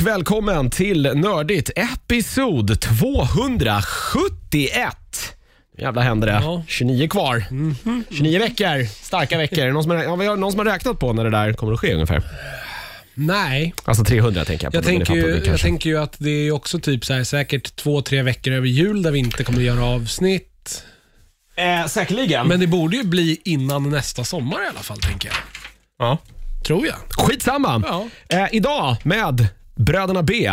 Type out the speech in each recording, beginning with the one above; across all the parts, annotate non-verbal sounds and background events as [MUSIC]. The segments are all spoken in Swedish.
och välkommen till Nördigt episod 271. Jävla händer det. Ja. 29 kvar. 29 veckor. Starka veckor. Någon som, har, ja, vi har någon som har räknat på när det där kommer att ske ungefär? Nej, Alltså 300 tänker jag på. jag men det tänker, fattar ju, du jag kanske. tänker ju att det är också typ så här, säkert två, tre veckor över jul där vi inte kommer göra avsnitt. Eh, säkerligen. Men det borde ju bli innan nästa sommar i alla fall, tänker jag. ja. Tror jag. Skitsamma. Ja. Eh, idag med Bröderna B.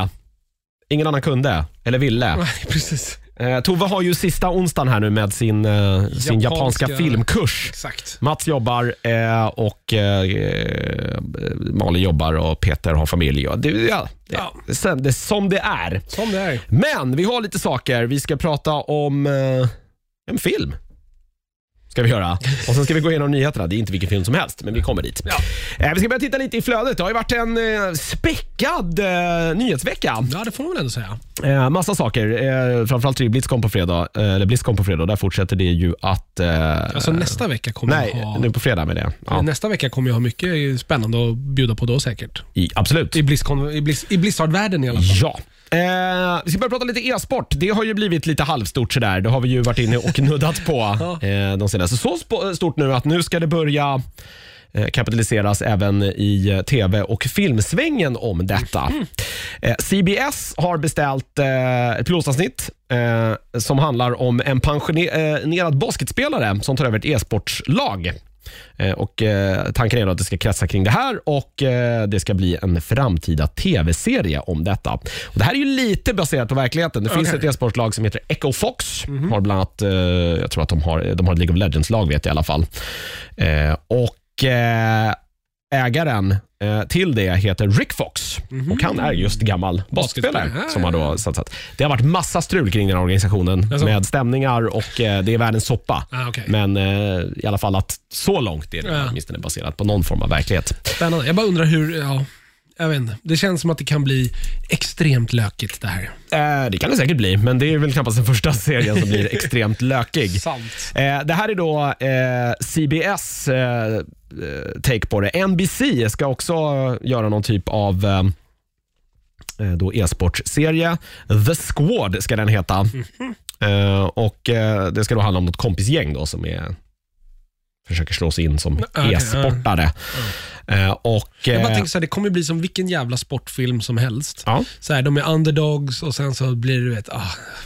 Ingen annan kunde, eller ville. Nej, precis. Eh, Tove har ju sista onsdagen här nu med sin, eh, sin japanska Japanska- filmkurs. Exakt. Mats jobbar eh, och eh, Malin jobbar och Peter har familj. Och det, ja, det, Ja. Som- det är som det är. Som det är. Men vi har lite saker. Vi ska prata om eh, en film. Ska vi göra. Och sen ska vi gå igenom nyheterna. Det är inte vilken film som helst, men vi kommer dit. Eh, vi ska börja titta lite i flödet. Det har ju varit en eh, späckad eh, nyhetsvecka. Ja, det får man väl ändå säga. Eh, massa saker. Eh, framförallt är det Blizzcon på fredag. Eh, eller Blizzcon på fredag. Där fortsätter det ju att... Eh, Alltså nästa vecka kommer nej, jag ha... nu på fredag med det. Ja, Nästa vecka kommer jag ha mycket spännande att bjuda på då säkert. i, absolut. I, Blizzcon, i, Blizz, i Blizzard-världen i alla fall. Ja. Eh, vi ska börja prata lite e-sport. Det har ju blivit lite halvstort sådär. Det har vi ju varit inne och nuddat på [LAUGHS] eh, de senaste. Så stort nu att nu ska det börja eh, kapitaliseras även i eh, tv och filmsvängen om detta. Eh, CBS har beställt ett pilotavsnitt som handlar om en pensionerad basketspelare som tar över ett e-sportslag. Eh, Och, eh, tanken är att det ska kretsa kring det här och eh, det ska bli en framtida tv-serie om detta. Och det här är ju lite baserat på verkligheten. Det finns Okej. ett e-sportlag som heter Echo Fox. Har bland annat, jag tror att de har, de har ett League of Legends-lag vet jag i alla fall. Och ägaren eh, till det heter Rick Fox och han är just gammal basketspelare som har då satsat. Det har varit massa strul kring den här organisationen Jaså? med stämningar och eh, det är världens soppa. Ah, okej. Men eh, i alla fall att så långt är det Ja. åtminstone baserat på någon form av verklighet. Spännande. Jag bara undrar hur, ja, jag vet inte. Det känns som att det kan bli extremt lökigt det här. Eh, det kan det säkert bli, men det är väl knappast den första serien som blir extremt lökig. [LAUGHS] Sant. Eh, det här är då eh, CBS eh, take på det. NBC ska också göra någon typ av eh, eh, då e-sportserie. The Squad ska den heta. Eh, och eh, Det ska då handla om något kompisgäng då som är försöker slå sig in som Okej, e-sportare. Eh, och, Jag bara eh, tänker så här, det kommer bli som vilken jävla sportfilm som helst. ja, Så här, de är underdogs och sen så blir det, du vet, ah,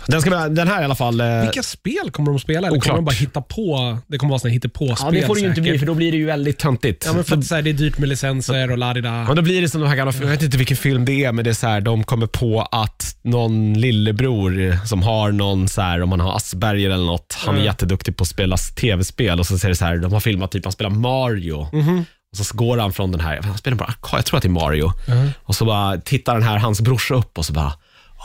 den, ska, vara- den här i alla fall. eh, vilka spel kommer de spela? Eller kommer de bara hitta på, det kommer vara såna hittepå-spel ja, det får det ju inte bli, för då blir det ju väldigt töntigt. Ja, men för att så här, det är dyrt med licenser och ladida. Ja, då blir det som de här gamla, jag vet inte vilken film det är, men det är så här, de kommer på att någon lillebror som har någon, så här, om man har Asperger eller något, han är Mm. jätteduktig på att spela tv-spel och så säger det så här, de har filmat typ, han spelar Mario. Mhm. Och så går han från den här, han spelar bara, jag tror att det är Mario. Och så bara tittar den här, hans brorsa upp och så bara,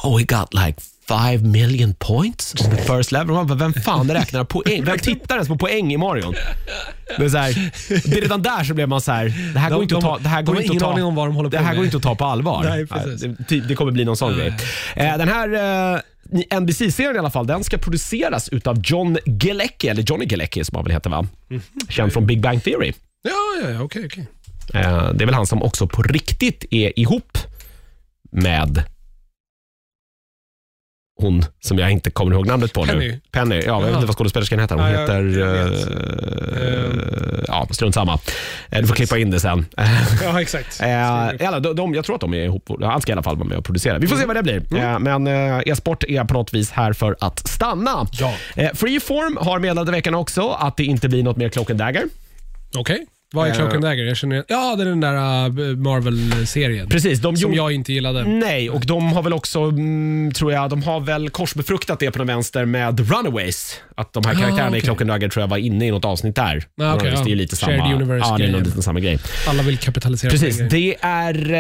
oh we got like five million points on the first level. Man bara, vem fan räknar poäng? Vem tittar ens på poäng i Mario? Det är, så här, det är redan där så blev man så här, det här går De- inte att ta, det här går inte att ta, om vad de håller det på här med. går inte att ta på allvar. Nej, det, ty- det kommer bli någon sån grej. Eh, Den här eh, NBC-serien i alla fall, den ska produceras utav John Galecki, eller Johnny Galecki som han väl heter va? Mhm. Känd från Big Bang Theory. Ja, ja, ja, okej, okej. Eh, Det är väl han som också på riktigt är ihop med hon som jag inte kommer ihåg namnet på nu. Penny. Penny. Ja, jag vet inte vad skådespelerskan heter. Hon Ja, jag- heter... jag vet. eh, ja, strunt samma. Eh, Du får klippa in det sen. [LAUGHS] Ja, exakt. Eh, de, de, jag tror att de är ihop. Han ska i alla fall vara med och producera. Vi får se vad det blir. Eh, men eh, e-sport är på något vis här för att stanna. Ja. Eh, Freeform har meddelat i veckan också att det inte blir något mer Cloak and Dagger. Okej. Vad är Eh. Cloak and Dagger? Jag känner, ja, det är den där uh, Marvel-serien. Precis, de Som gjorde- jag inte gillade. Nej, och de har väl också, mm, tror jag, de har väl korsbefruktat det på den vänster med Runaways. Att de här Ah, karaktärerna i okej. Cloak and Dagger tror jag var inne i något avsnitt där. Ah, ja. det är ju lite Shared samma, universe ja, det är nog lite samma grej. Alla vill kapitalisera Precis, det är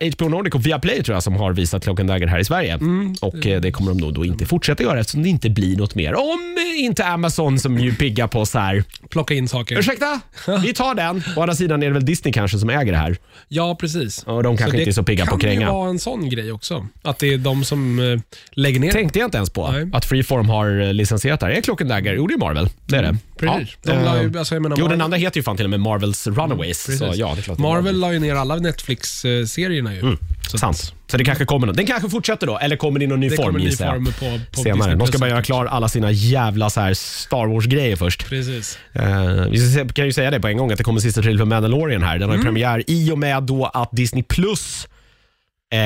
eh, HBO Nordic och Viaplay tror jag som har visat Cloak and Dagger här i Sverige. Mm. Och eh, det kommer de nog då inte fortsätta göra eftersom det inte blir något mer. Om inte Amazon som ju pigga på så här. Plocka in saker. ursäkta, [LAUGHS] vi tar den. Å andra sidan är det väl Disney kanske som äger det här. Ja, precis. Och de kanske det inte är så pigga på att kan kränga. ju vara en sån grej också. Att det är de som eh, lägger ner. tänkte jag inte ens på Nej. att Freeform har eh, licensierat det här. Cloak and Dagger? Jo, det är Marvel. Det är det. Precis. Ja. De la Eh, ju, alltså jag menar, Jo, Marvel, den andra heter ju fan till och med Marvels Runaways. så precis. ja, det är klart det är Marvel la ju ner alla Netflix-serierna ju. Mm. Så Sant. Så det kanske kommer någon. Den kanske fortsätter då, eller kommer i någon ny det form kommer en ny gissar jag. form på, på Senare. Disney De ska bara göra klar alla sina jävla så här Star Wars-grejer först. Precis. Eh, vi ska se- kan ju säga det på en gång att det kommer sista trailern för Mandalorian här. Den har ju Mm. premiär i och med då att Disney Plus eh,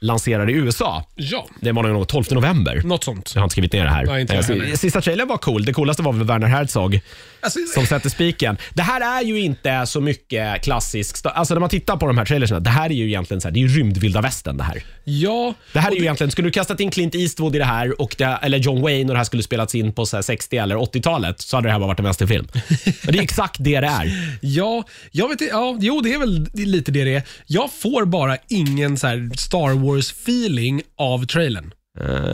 lanserar i USA. Ja, Det var nog 12 november. något sånt. Jag har inte skrivit ner det här. Nej, inte jag Eh, heller. Sista trailern var cool. Det coolaste var väl Werner Herzog Alltså, som sätter spiken. Det här är ju inte så mycket klassisk... Alltså när man tittar på de här trailersna, det här är ju egentligen så här, det är rymdvilda västern det här. ja, Det här är ju egentligen, skulle du kastat in Clint Eastwood i det här, och det, eller John Wayne och det här skulle spelats in på så här 60 eller 80-talet, så hade det här bara varit en västernfilm. [LAUGHS] Och det är exakt det det är. ja, jag vet. Ja, jo, det är väl lite det det är. Jag får bara ingen så Star Wars-feeling av trailern.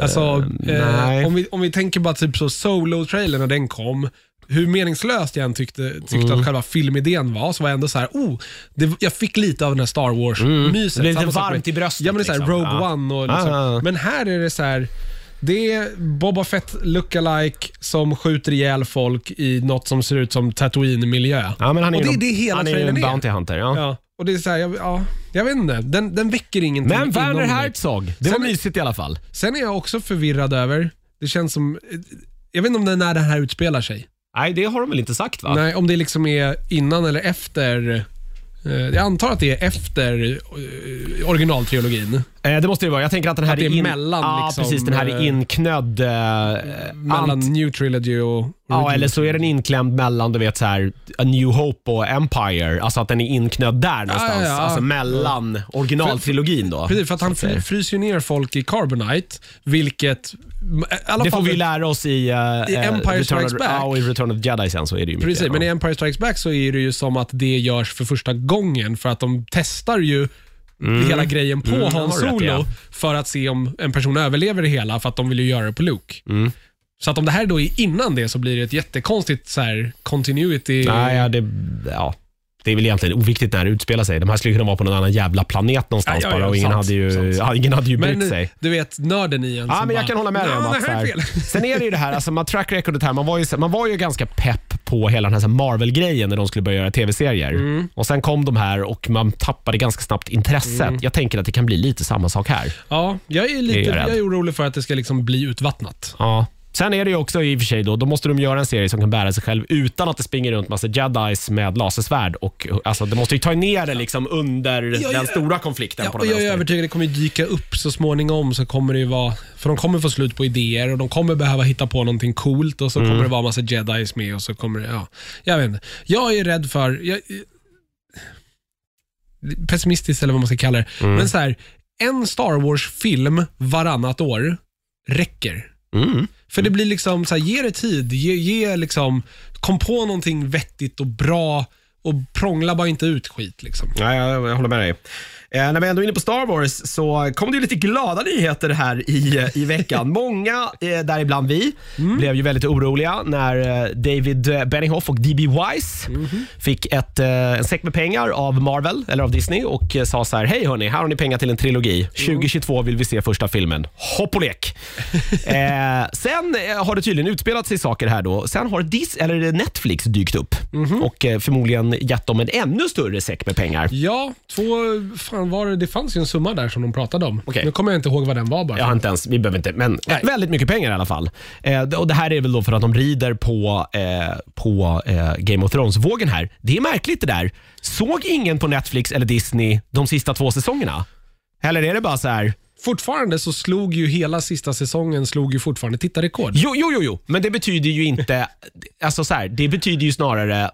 Alltså, nej. eh, om, vi, om vi tänker bara typ så Solo-trailern när den kom, hur meningslöst jag än tyckte, tyckte Mm. att själva filmidén var, så var jag ändå så här, oh, det, jag fick lite av den här Star Wars-myset. Det blir lite varmt i bröstet, Ja, men det är så här, liksom. Rogue Ja. One och liksom. Ah, ah. Men här är det så här, det är Boba Fett lookalike som skjuter ihjäl folk i något som ser ut som Tatooine-miljö. Ja, men han är och det är det hela Han är ju en. Bounty Hunter. Ja. Ja, och det är så här, jag, ja, jag vet inte. Den, den väcker ingenting Men Werner. Herzog, det var Sen- mysigt i alla fall. Sen är jag också förvirrad över, det känns som, jag vet inte om det är när det här utspelar sig. Nej, det har de väl inte sagt va? Nej, om det liksom är innan eller efter. eh, Jag antar att det är efter eh, originaltrilogin. Eh, det måste det vara. Jag tänker att den här Att det är mellan, Ja, liksom, precis. Den här är eh, inknödd... Eh, Mellan ant- New Trilogy och Ja, eller så är den inklämd mellan du vet, så här, A New Hope och Empire. Alltså att den är inknödd där någonstans. ja, ja. Alltså mellan originaltrilogin då. Precis, för att han fry- fryser ju ner folk i Carbonite, vilket... i Det får vi lära oss i, uh, I Empire Strikes Back. Ja, i Return of the Jedi sen så är det ju mycket. Precis, men i ja. Empire Strikes Back så är det ju som att det görs för första gången för att de testar ju hela grejen på Mm, Han du rätt i, Solo ja. för att se om en person överlever det hela för att de vill ju göra det på Luke. Mm. Så att om det här då är innan det så blir det ett jättekonstigt så här, continuity. Nej, ja, det, ja. Det är väl egentligen oviktigt när det utspelar sig. De här skulle kunna vara på någon annan jävla planet någonstans Ja, ja, ja, bara och ingen sant, hade ju, sant, sant. ja, ingen hade ju Men brytt sig. du vet, nörden i en Ja, som men jag bara, kan hålla med dig om "Ja, att det så här är här, fel. Sen är det ju det här, alltså, man track recordet här, man var, ju, man var ju ganska pepp på hela den här, så här Marvel-grejen när de skulle börja göra tv-serier. Mm. Och Sen kom de här och man tappade ganska snabbt intresset. Jag tänker att det kan bli lite samma sak här. Ja, jag är, lite, Det är jag rädd. jag är orolig för att det ska liksom bli utvattnat. Ja. Sen är det ju också i och för sig då, då måste de göra en serie som kan bära sig själv utan att det springer runt massa jedis med lasersvärd. Och, alltså, det måste ju ta ner det liksom under Ja, den stora konflikten Ja, på den jag är övertygad det kommer dyka upp så småningom. så kommer det ju vara, För de kommer få slut på idéer och de kommer behöva hitta på någonting coolt och så Mm. kommer det vara massa jedis med och så kommer det, ja. Jag vet inte. Jag är rädd för, jag, pessimistiskt eller vad man ska kalla det, Mm. men så här, en Star Wars-film varannat år räcker. Mm. För det blir liksom, så här, ge det tid, ge, ge liksom, kom på någonting vettigt och bra och prångla bara inte ut skit. Liksom. Ja, jag, jag håller med dig. Eh, när vi ändå är inne på Star Wars så kom det ju lite glada nyheter här i, i veckan. [LAUGHS] Många, eh, däribland vi, blev ju väldigt oroliga när eh, David Benioff och D.B. Wise fick ett, eh, en säck med pengar av Marvel, eller av Disney och eh, sa så här, hej hörni, här har ni pengar till en trilogi. 2022 vill vi se första filmen. Hopp och lek. [LAUGHS] eh, sen eh, har det tydligen utspelat sig saker här då. Sen har Dis eller Netflix dykt upp och eh, förmodligen gett dem en ännu större säck med pengar. Ja, två, fan var det, det fanns ju en summa där som de pratade om. Okej. Nu kommer jag inte ihåg vad den var bara. Jag har inte ens, vi behöver inte, men Nej. väldigt mycket pengar i alla fall. Eh, och Det här är väl då för att de rider på, eh, på eh, Game of Thrones-vågen här. Det är märkligt det där. Såg ingen på Netflix eller Disney de sista två säsongerna? Eller är det bara så här? Fortfarande så slog ju hela sista säsongen slog ju fortfarande tittarrekord. Jo, jo, jo, jo. men det betyder ju inte... alltså så här, Det betyder ju snarare...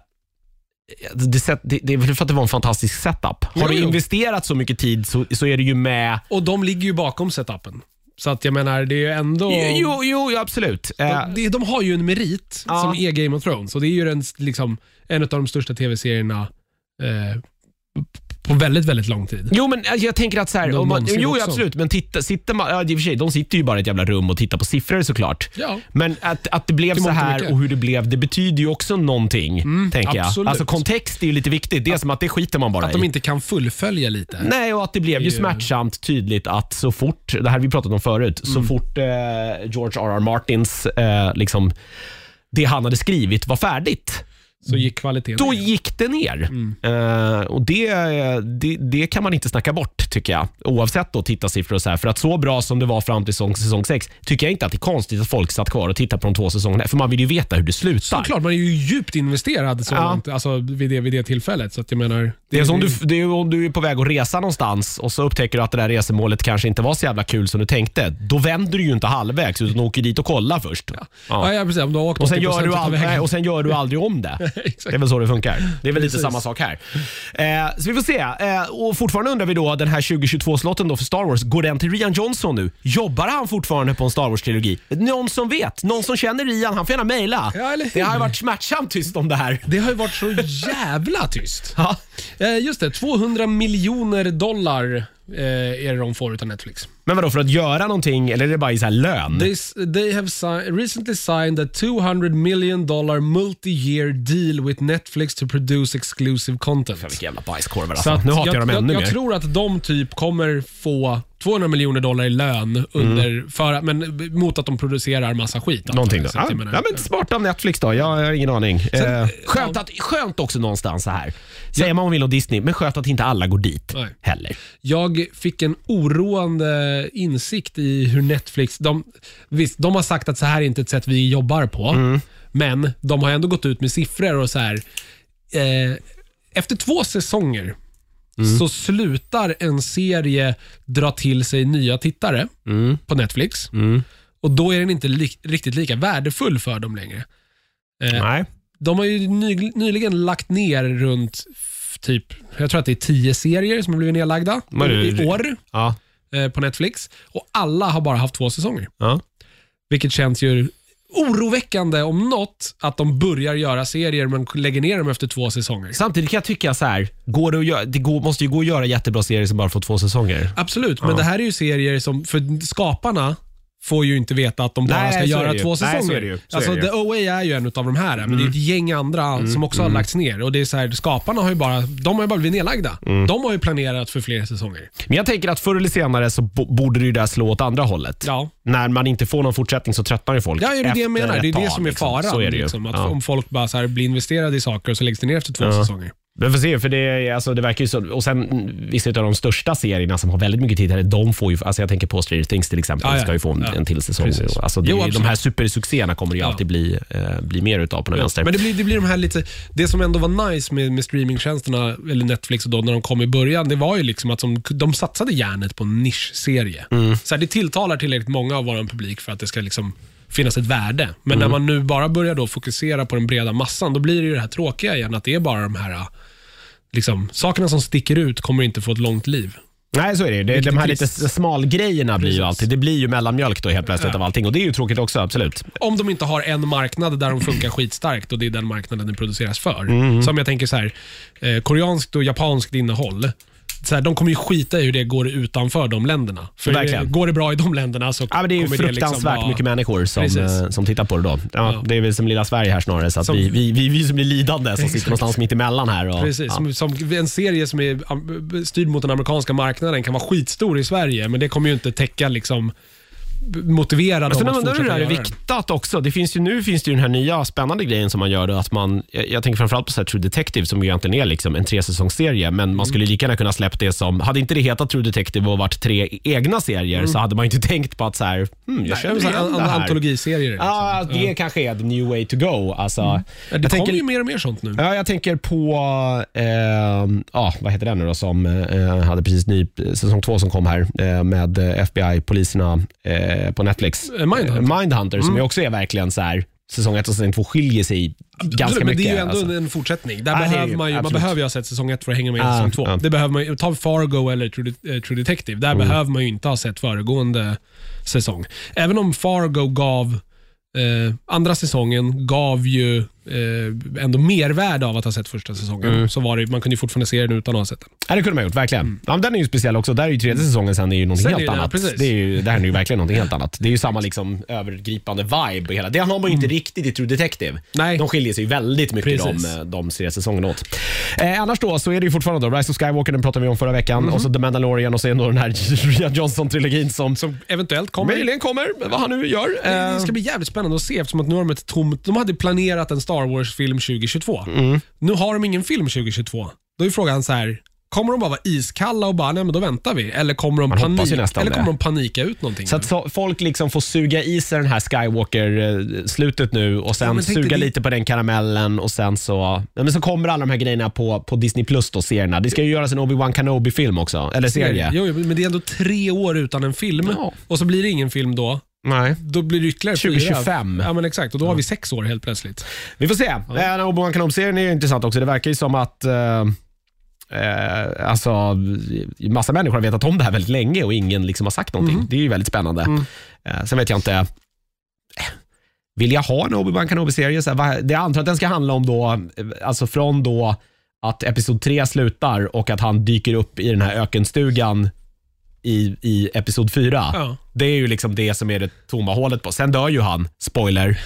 Det, det, det är väl för att det var en fantastisk setup. Har du jo. investerat så mycket tid så, så är det ju med... Och de ligger ju bakom setupen. Så att jag menar, det är ju ändå... Jo, jo, jo absolut. Eh, De, det- de har ju en merit Ja. som är Game of Thrones och det är ju den, liksom, en av de största tv-serierna eh, på väldigt, väldigt lång tid. Jo, men alltså, jag tänker att så här, om man, någonsin jo, också. absolut, men titta, sitter man, ja, i och för sig, de sitter ju bara i ett jävla rum och tittar på siffror såklart. Ja. Men att, att det blev Till så mångt och här mycket. och hur det blev, det betyder ju också någonting. tänker jag. absolut. Alltså kontext är ju lite viktigt. Det är som att det skiter man bara Att i. de inte kan fullfölja lite. Nej, och att det blev ju- smärtsamt tydligt att så fort, det här har vi pratat om förut, så Mm. fort eh, George R.R. Martins, eh, liksom, det han hade skrivit var färdigt, Så gick kvaliteten då ner. gick det ner. Mm. Eh, och det, det, det kan man inte snacka bort, tycker jag. Oavsett då tittarsiffror och så här. För att så bra som det var fram till säsong, säsong 6, tycker jag inte att det är konstigt att folk satt kvar och tittade på de två säsongerna. För man vill ju veta hur det slutar. Såklart, man är ju djupt investerad så Ja. långt, alltså, vid, det, vid det tillfället. Så att jag menar, Det är som du, det är om du är på väg att resa någonstans och så upptäcker du att det där resemålet kanske inte var så jävla kul som du tänkte. Då vänder du ju inte halvvägs utan åker dit och kollar först. Ja. Ja, ja, precis. Om du har åkt Och sen, 80% gör du aldrig, och sen gör du aldrig om det. [LAUGHS] [LAUGHS] Det är väl så det funkar. Det är väl lite samma sak här. Eh, så vi får se. Eh, och fortfarande undrar vi då, den här 2022-slotten då för Star Wars, går den till Rian Johnson nu? Jobbar han fortfarande på en Star Wars-trilogi? Någon som vet? Någon som känner Rian? Han får gärna mejla. Ja, det har ju varit smärtsamt tyst om det här. Det har ju varit så [LAUGHS] jävla tyst. Ja. Eh, just det, 200 miljoner dollar eh, är det de får utav Netflix. Men vadå, för att göra någonting eller är det bara i så här lön? They, they have si recently signed a 200 million dollar multi-year deal with Netflix to produce exclusive content. Fan, vilka jävla bajskorvar Så alltså. att Nu hatar jag, dem jag, ännu jag mer. tror att de typ kommer få 200 miljoner dollar i lön under, för, men mot att de producerar massa skit. Mm. Någonting då. jag. Så att Ja, jag menar- ja, men smart av Netflix då. Jag har ingen aning. Sen, eh, skönt, att, skönt också någonstans så här. Säger man vad man vill om Disney, men skönt att inte alla går dit Nej. heller. Jag fick en oroande insikt i hur Netflix... De, visst, de har sagt att så här är inte ett sätt vi jobbar på, Mm. men de har ändå gått ut med siffror och så här. Eh, efter två säsonger Mm. så slutar en serie dra till sig nya tittare Mm. på Netflix och då är den inte li- riktigt lika värdefull för dem längre. Eh, Nej. de har ju ny, nyligen lagt ner runt typ, jag tror att det är tio serier som har blivit nedlagda det? i år Ja. eh, på Netflix. Och alla har bara haft två säsonger. Ja. Vilket känns ju oroväckande om något, att de börjar göra serier men lägger ner dem efter två säsonger. Samtidigt kan jag tycka så här, går det, att göra, det går, måste ju gå att göra jättebra serier som bara får två säsonger. Absolut, men det här är ju serier som, för skaparna får ju inte veta att de bara Nej, ska så är göra det ju. två Nej, så är säsonger. det ju. Så alltså, det ju. The OA är ju en av de här, men det är ett gäng andra som också har lagts ner. Och det är så här, Skaparna har ju bara, de har ju bara blivit nedlagda. De har ju planerat för fler säsonger. Men jag tänker att förr eller senare så bo- borde det ju där slå åt andra hållet. Ja. När man inte får någon fortsättning så tröttnar ju folk Ja, är det det efter jag menar? Det är ett det tag, som är liksom. faran. Så är det ju. Liksom, att Ja. Om folk bara så här blir investerade i saker och så läggs det ner efter två säsonger. Vi får se, för det, alltså, det verkar ju så. Och sen vissa av de största serierna som har väldigt mycket tittare, de får ju, alltså jag tänker på Stranger Things till exempel, Ja, ja. ska ju få en, Ja. en till säsong. Precis. Alltså, det, Jo, de här supersuccéerna kommer det ju Ja. alltid bli, eh, bli mer utav på den vänster. Men det blir, det blir de här lite, det som ändå var nice med, med streamingtjänsterna, eller Netflix och då, när de kom i början, det var ju liksom att de, de satsade järnet på en nischserie. Mm. Så här, det tilltalar tillräckligt många av vår publik för att det ska liksom finnas ett värde. Men Mm. när man nu bara börjar då fokusera på den breda massan, då blir det ju det här tråkiga igen, att det är bara de här liksom, sakerna som sticker ut kommer inte få ett långt liv. Nej, så är det ju. det. De här är lite smalgrejerna blir ju alltid, det blir ju mellanmjölk då helt plötsligt Ja. av allting. Och det är ju tråkigt också, absolut. Om de inte har en marknad där de funkar [CLEARS THROAT] skitstarkt och det är den marknaden den produceras för. Mm. Som jag tänker så här, eh, koreanskt och japanskt innehåll. Så här, de kommer ju skita i hur det går utanför de länderna. För Verkligen. går det bra i de länderna så Ja, men det är ju kommer fruktansvärt det liksom vara... mycket människor som, Precis. eh, som tittar på det då. Ja, Ja. Det är väl som lilla Sverige här snarare, så att Som- vi, vi, vi, vi som blir lidande som sitter Exakt. någonstans mitt emellan här. Och, Precis, ja. som, som en serie som är styrd mot den amerikanska marknaden kan vara skitstor i Sverige, men det kommer ju inte täcka liksom motivera Men sen att undrar du fortsätta det här är göra det. viktat också. Det finns ju, nu finns det ju den här nya spännande grejen som man gör. Då, att man, jag, jag tänker framförallt på så här True Detective som ju egentligen är liksom en tresäsongsserie. Men Mm. man skulle lika gärna kunna släppt det som, hade inte det hetat True Detective och varit tre egna serier så hade man ju inte [LAUGHS] tänkt på att så här, hmm, jag Mm. Nej, igen an-. Antologiserier. Liksom. Ja, det kanske är the new way to go. Alltså, Ja, det kommer tänker, ju mer och mer sånt nu. Ja, jag tänker på, eh, ja, vad heter den nu då som eh, hade precis ny säsong två som kom här eh, med eh, FBI-poliserna eh, på Netflix. Eh, Mindhunter. Mindhunter som ju också är verkligen så här, säsong ett och säsong två skiljer sig ganska Absolut, mycket. men det är ju ändå alltså. en fortsättning. Där Ja, det behöver ju. man, ju, man behöver ju ha sett säsong ett för att hänga med i Ja, säsong två. ja. Det behöver man, ju- ta Fargo eller True, True Detective. Där Mm. behöver man ju inte ha sett föregående säsong. Även om Fargo gav, eh, andra säsongen gav ju eh, ändå mervärde av att ha sett första säsongen. Mm. Så var det, man kunde ju fortfarande se den utan att ha sett den. Ja, det kunde man gjort, verkligen. Ja, men den är ju speciell också. Där är ju tredje säsongen sen är ju någonting Sen är helt det- ja, annat. precis. det, är ju, det här är ju verkligen någonting helt annat. Det är ju samma liksom övergripande vibe. i Hela. Det har man ju inte riktigt i True Detective. Nej. De skiljer sig ju väldigt mycket Precis. de, de tre säsongerna åt. Eh, annars då så är det ju fortfarande då Rise of Skywalker, den pratade vi om förra veckan. Och så The Mandalorian och sen då den här [LAUGHS] Rian Johnson-trilogin som, som Eventuellt kommer möjligen kommer, vad han nu gör. Det Eh, det ska bli jävligt spännande att se eftersom att nu har de ett tomt... De hade planerat en Star Wars-film 2022. Mm. Nu har de ingen film 2022. Då är frågan så här. Kommer de bara vara iskalla och bara, nej men då väntar vi? Eller kommer de, Man panik, eller kommer de panika ut någonting? Så att så, folk liksom får suga i sig den här Skywalker-slutet nu och sen Ja, suga det- lite på den karamellen och sen så, ja, men så kommer alla de här grejerna på, på Disney Plus då, serierna. Det ska ju göras en Obi-Wan Kenobi-film också, eller serie. Jo, jo, men det är ändå tre år utan en film Ja. och så blir det ingen film då. Nej. Då blir det ytterligare 2025. Fyra. Ja, men exakt. Och då har vi sex år helt plötsligt. Vi får se. Ja. Obi-Wan Kenobi-serien är intressant också. Det verkar ju som att eh, eh, alltså, massa människor har vetat om det här väldigt länge och ingen liksom har sagt någonting. Mm. Det är ju väldigt spännande. Eh, sen vet jag inte, eh, vill jag ha en Obi-Wan Kenobi-serie? Jag antar att den ska handla om då, eh, alltså från då att Episod 3 slutar och att han dyker upp i den här ökenstugan i, i Episod 4. Ja. Det är ju liksom det som är det tomma hålet på. Sen dör ju han, spoiler.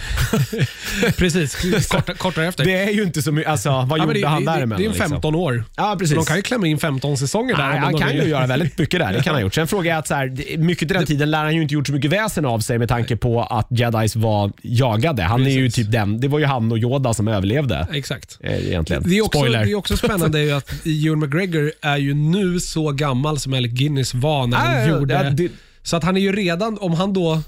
[LAUGHS] Precis, korta, kortare efter. Det är ju inte så mycket, alltså vad Ja, gjorde det, han det, det, det är en liksom? 15 år. Ja, precis. De kan ju klämma in 15 säsonger där. Nej, han kan ju göra väldigt mycket där. Det kan han ha gjort. Sen frågar jag att så här, mycket den tiden lär han ju inte gjort så mycket väsen av sig med tanke på att jedis var jagade. Han är ju Precis. typ den, det var ju han och Yoda som överlevde. Exakt. eh, Egentligen. Det är, också, Spoiler. det är också spännande är ju att Ewan McGregor är ju nu så gammal som Alec Guinness var när han Ja, ja, gjorde... det- Så att han är ju redan, om han då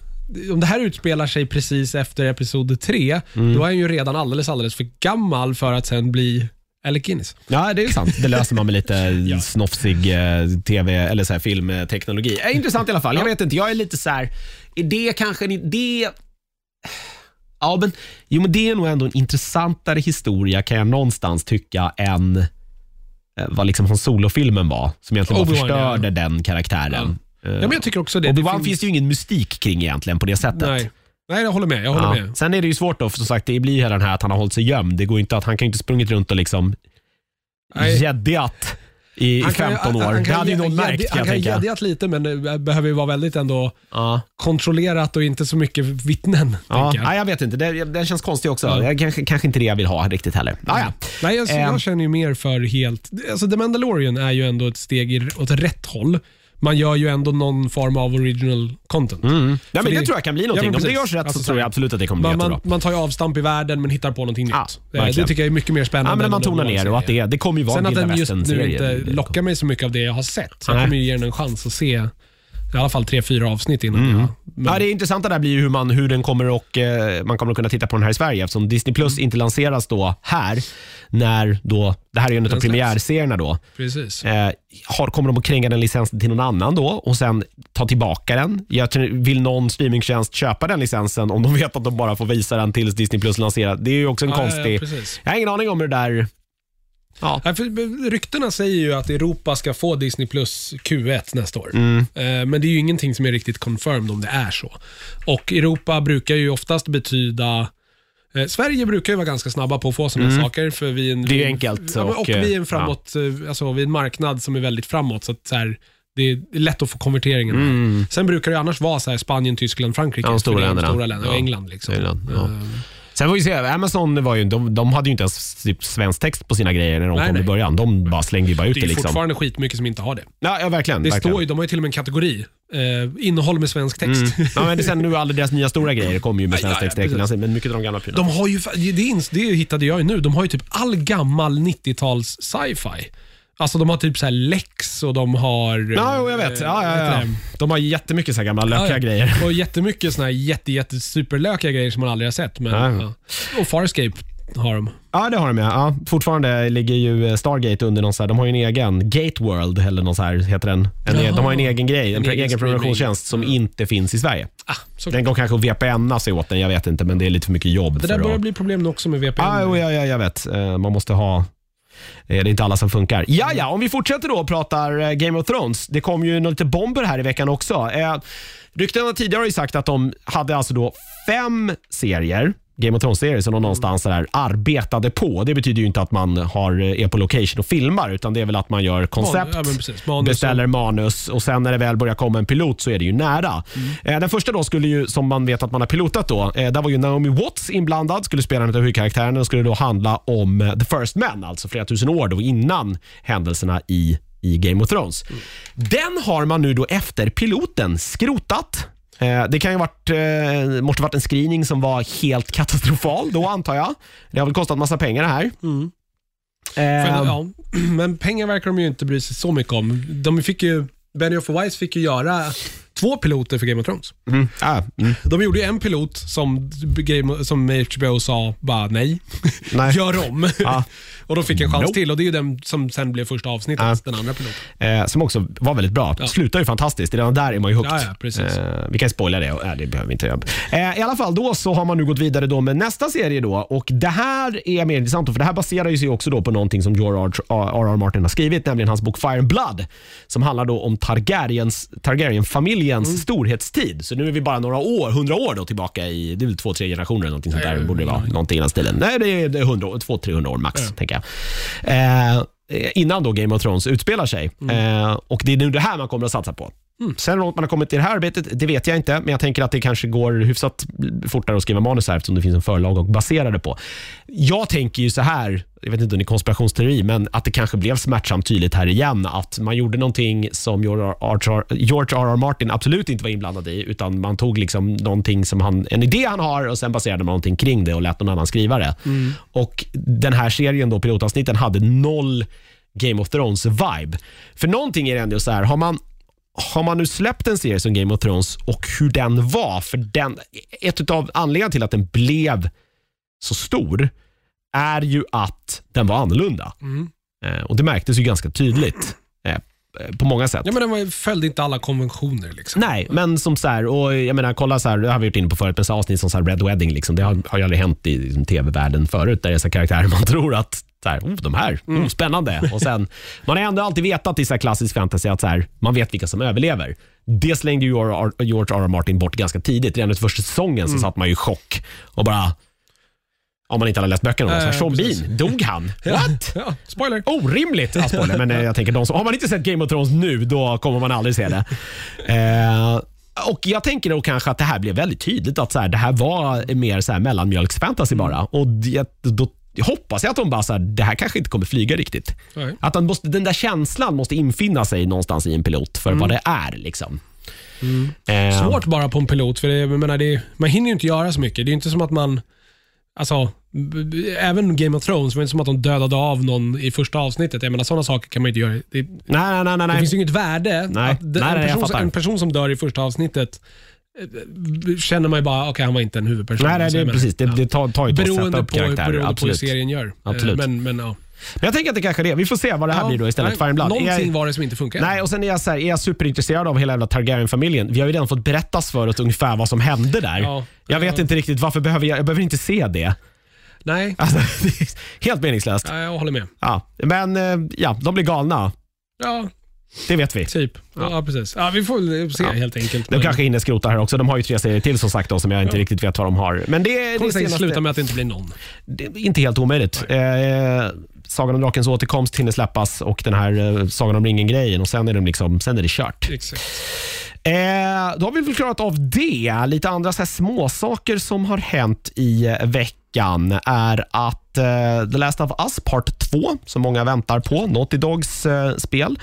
om det här utspelar sig precis efter Episod 3, Mm. då är han ju redan alldeles, alldeles för gammal för att sen bli Alec Guinness. Ja, det är sant. Det löser man med lite [LAUGHS] Ja. snofsig eh, tv eller så här filmteknologi. Eh, intressant i alla fall. Jag Ja. vet inte, jag är lite så här, är det kanske en idé? Ja, men, jo, men det är nog ändå en intressantare historia kan jag någonstans tycka än eh, vad liksom Han Solo-filmen var, som egentligen bara förstörde den karaktären. Ja, men jag tycker också det. Obi-Wan finns det ju ingen mystik kring egentligen på det sättet. Nej. Nej, jag håller med. Jag håller Ja. med. Sen är det ju svårt då, för som sagt, det blir hela den här att han har hållit sig gömd. Det går inte att, han kan ju inte sprungit runt och liksom Nej. gäddiat i, Han kan- 15 år. han- han det kan hade ju någon märkt kan Han jag kan tänka. gäddiat lite, men det behöver ju vara väldigt ändå Ja. kontrollerat och inte så mycket vittnen. Ja. jag. Nej, jag vet inte. Det, den känns konstig också. Ja. Jag, kanske, kanske inte det jag vill ha riktigt heller. Ah, ja. Nej, jag, Ehm. jag känner ju mer för helt... Alltså The Mandalorian är ju ändå ett steg i, åt rätt håll. Man gör ju ändå någon form av original content. Mm. Ja, men det, det- tror jag kan bli Ja, någonting. men Om det görs rätt Alltså, så tror jag absolut att det kommer bli Man, jättebra. man, tar ju avstamp i världen men hittar på någonting Ja, nytt. Eh, verkligen. Det tycker jag är mycket mer spännande. Ja, men man tonar ner och att det, det kommer ju vara Sen en att vilda den just nu inte lockar mig så mycket av det jag har sett. Så jag kommer ju ge den en chans att se i alla fall tre, fyra avsnitt innan jag... Men, Mm. Ja, det intressanta där blir ju hur, man, hur den kommer och, eh, man kommer att kunna titta på den här i Sverige eftersom Disney Plus Mm. inte lanseras då här. När då, det här är ju en av premiärserierna då. Precis. Eh, har, kommer de att kränga den licensen till någon annan då och sen ta tillbaka den? Jag vill någon streamingtjänst köpa den licensen om de vet att de bara får visa den tills Disney Plus lanserar? Det är ju också en Ja, ja, konstig... precis. jag har ingen aning om hur det där... Ja. Ja, för ryktena säger ju att Europa ska få Disney Plus Q1 nästa år. Mm. Eh, Men det är ju ingenting som är riktigt confirmed om det är så. Och Europa brukar ju oftast betyda eh, Sverige brukar ju vara ganska snabba på att få sådana här saker. För vi är en, Mm. Det är vi ju en- enkelt Ja, och, och, vi är eh, en framåt, eh, alltså vi är en marknad som är väldigt framåt. Så att så här, det är lätt att få konverteringen. här. Sen brukar det annars vara så här Spanien, Tyskland, Frankrike. Mm. Ja, de stora länderna. stora länder. Och Ja. England. Liksom. England, ja. Sen får vi se, Amazon var ju, de, de hade ju inte ens typ svensk text på sina grejer när de Nej, kom i nej. början. De bara slängde ju bara ut Det det. är liksom. fortfarande skitmycket som inte har det. Ja, ja, verkligen. Det verkligen. står ju, de har ju till och med en kategori. Eh, innehåll med svensk text. Mm. [LAUGHS] Ja, men det, sen nu alla deras nya stora grejer kommer ju med Ja, svensk ja, text ja, direkt, precis. men mycket av de gamla prylarna. De har ju, det, ins- det hittade jag ju nu, de har ju typ all gammal 90-tals sci-fi. Alltså de har typ så här Lex och de har... Ja, jag vet. eh, Ja, ja, ja. De har jättemycket så här gamla lökiga grejer. Och jättemycket såna här jätte, jätte superlökiga grejer som man aldrig har sett. Men, Ja. Och Farscape har de. Ja, det har de ja. ja. Fortfarande ligger ju eh, Stargate under någon så här, de har ju en egen, Gate World eller någon så här heter den. En, Jaha. de har en egen grej, en, En egen prenumerationstjänst som inte finns i Sverige. Ah, så Den går kanske att VPNa sig åt den, jag vet inte, men det är lite för mycket jobb. det där börjar att... bli problem också med VPN. Ja, jo, ja, ja, jag vet. Eh, Man måste ha... Eh, det är inte alla som funkar. Ja, ja, om vi fortsätter då och pratar eh, Game of Thrones. Det kom ju lite bomber här i veckan också. Eh, Ryktena tidigare har ju sagt att de hade alltså då fem serier Game of Thrones-serie som de någonstans så där arbetade på. Det betyder ju inte att man har, är på location och filmar, utan det är väl att man gör koncept, Ja, men precis. Manus beställer manus och sen när det väl börjar komma en pilot så är det ju nära. Mm. Eh, den första då skulle ju, som man vet att man har pilotat då, eh, där var ju Naomi Watts inblandad, skulle spela en av huvudkaraktärerna och skulle då handla om eh, The First Man, alltså flera tusen år då innan händelserna i i Game of Thrones. Mm. Den har man nu då efter piloten skrotat. Eh, Det kan ju varit, eh, måste varit en screening som var helt katastrofal då antar jag. Det har väl kostat massa pengar det här. Mm. Eh, För, ja, [CLEARS THROAT] men pengar verkar de ju inte bry sig så mycket om. De fick ju, Benioff och Weiss fick ju göra två piloter för Game of Thrones. mm, ah, mm, De gjorde ju en pilot som, Game, som HBO sa bara nej, nej. [LAUGHS] gör om. Ja. [LAUGHS] och de fick en chans Nope. till och det är ju den som sen blev första avsnittet, Ja. den andra piloten. Eh, som också var väldigt bra. Ja. Slutar ju fantastiskt. Redan där är man ju hooked. Ja, ja, precis. Eh, vi kan spoila det. Nej, det behöver vi inte göra. Eh, I alla fall, då så har man nu gått vidare då med nästa serie. då och Det här är mer intressant, för det här baserar ju sig också då på någonting som George R.R. Martin har skrivit, nämligen hans bok Fire and Blood, som handlar då om Targaryens, Targaryen-familjens Mm. storhetstid. Så nu är vi bara några år, hundra år då tillbaka i, det är väl två, tre generationer eller någonting sånt där. Nej, borde det vara. nej. Någonting i den stilen. Nej, det är, det är 100, år, två, 300 år max, tänker jag. Eh, innan då Game of Thrones utspelar sig. Eh, och Det är nu det här man kommer att satsa på. Sen hur långt man har kommit i det här arbetet, det vet jag inte, men jag tänker att det kanske går hyfsat fortare att skriva manus här eftersom det finns en förlag att basera det på. Jag tänker ju så här, jag vet inte om det är konspirationsteori, men att det kanske blev smärtsamt tydligt här igen att man gjorde någonting som George R.R. Martin absolut inte var inblandad i, utan man tog liksom någonting som han, en idé han har och sen baserade man någonting kring det och lät någon annan skriva det. Och Den här serien, då, pilotavsnitten, hade noll Game of Thrones-vibe. För någonting är det ändå så här, har man har man nu släppt en serie som Game of Thrones och hur den var, för den, ett av anledningarna till att den blev så stor är ju att den var annorlunda. Mm. Eh, och Det märktes ju ganska tydligt eh, på många sätt. Ja, men den var, följde inte alla konventioner. Liksom. Nej, men som så här, och jag menar, kolla så här, det har vi gjort inne på förut, men så avsnitt som så här Red Wedding, liksom, det har, har ju aldrig hänt i liksom, tv-världen förut, där det är så karaktärer man [LAUGHS] tror att så här, oh, de här, oh, spännande. Och sen, man har ändå alltid vetat i så klassisk fantasy att så här, man vet vilka som överlever. Det slängde George R. R. Martin bort ganska tidigt. Redan efter första säsongen så satt man ju i chock och bara, om man inte hade läst böckerna, Nej, Sean. Bean, dog han? [LAUGHS] What? Ja, spoiler. Orimligt! Ja, spoiler, men eh, jag tänker, de som, har man inte sett Game of Thrones nu, då kommer man aldrig se det. [LAUGHS] Eh, och Jag tänker då kanske att det här blev väldigt tydligt att så här, det här var mer så här mellanmjölksfantasy bara. Och det, då hoppas jag att de bara så här, det här kanske inte kommer flyga riktigt. Nej. Att den, måste, den där känslan måste infinna sig någonstans i en pilot för vad det är. liksom. Eh, Svårt bara på en pilot, för det, jag menar, det, man hinner ju inte göra så mycket. Det är inte som att man, alltså, även Game of Thrones, det var inte som att de dödade av någon i första avsnittet. Jag menar, sådana saker kan man inte göra. Det, Nej, nej, nej. nej, det finns ju inget värde. Nej. Att Nej, en, jag person, en person som dör i första avsnittet känner man ju bara, okej han var inte en huvudperson. Nej, nej, det, menar, precis. Det, det tar, tar ju ett tag att sätta Beroende upp på, karaktärer. beroende på hur Absolut. serien gör. Eh, Absolut. Men, men, ja. Men jag tänker att det kanske är det. Vi får se vad det här Ja, blir då istället. nej, Fire Blood. Är Någonting jag- var det som inte funkar. Nej, och sen är jag, så här, är jag superintresserad av hela jävla Targaryen-familjen. Vi har ju redan fått berättas för oss ungefär vad som hände där. Ja. Jag vet Ja. inte riktigt varför behöver jag, jag behöver inte se det. Nej, [LAUGHS] Alltså, är helt meningslöst. ja, jag håller med. Ja. Men eh, ja, de blir galna. Ja, Det vet vi. typ. Ja, precis. Ja, vi får se Ja. helt enkelt. De kanske hinner skrota här också. De har ju tre serier till som sagt då, som jag inte riktigt vet vad de har. Men det, det, senaste, sluta med att det inte blir någon. det är inte helt omöjligt. Eh, Sagan om drakens återkomst hinner släppas och den här eh, Sagan om ringen-grejen och sen är, de liksom, sen är det kört. Exakt. Eh, då har vi väl klarat av det. Lite andra så här små saker som har hänt i eh, veckan är att eh, The Last of Us Part 2, som många väntar på, Naughty Dogs eh, spel,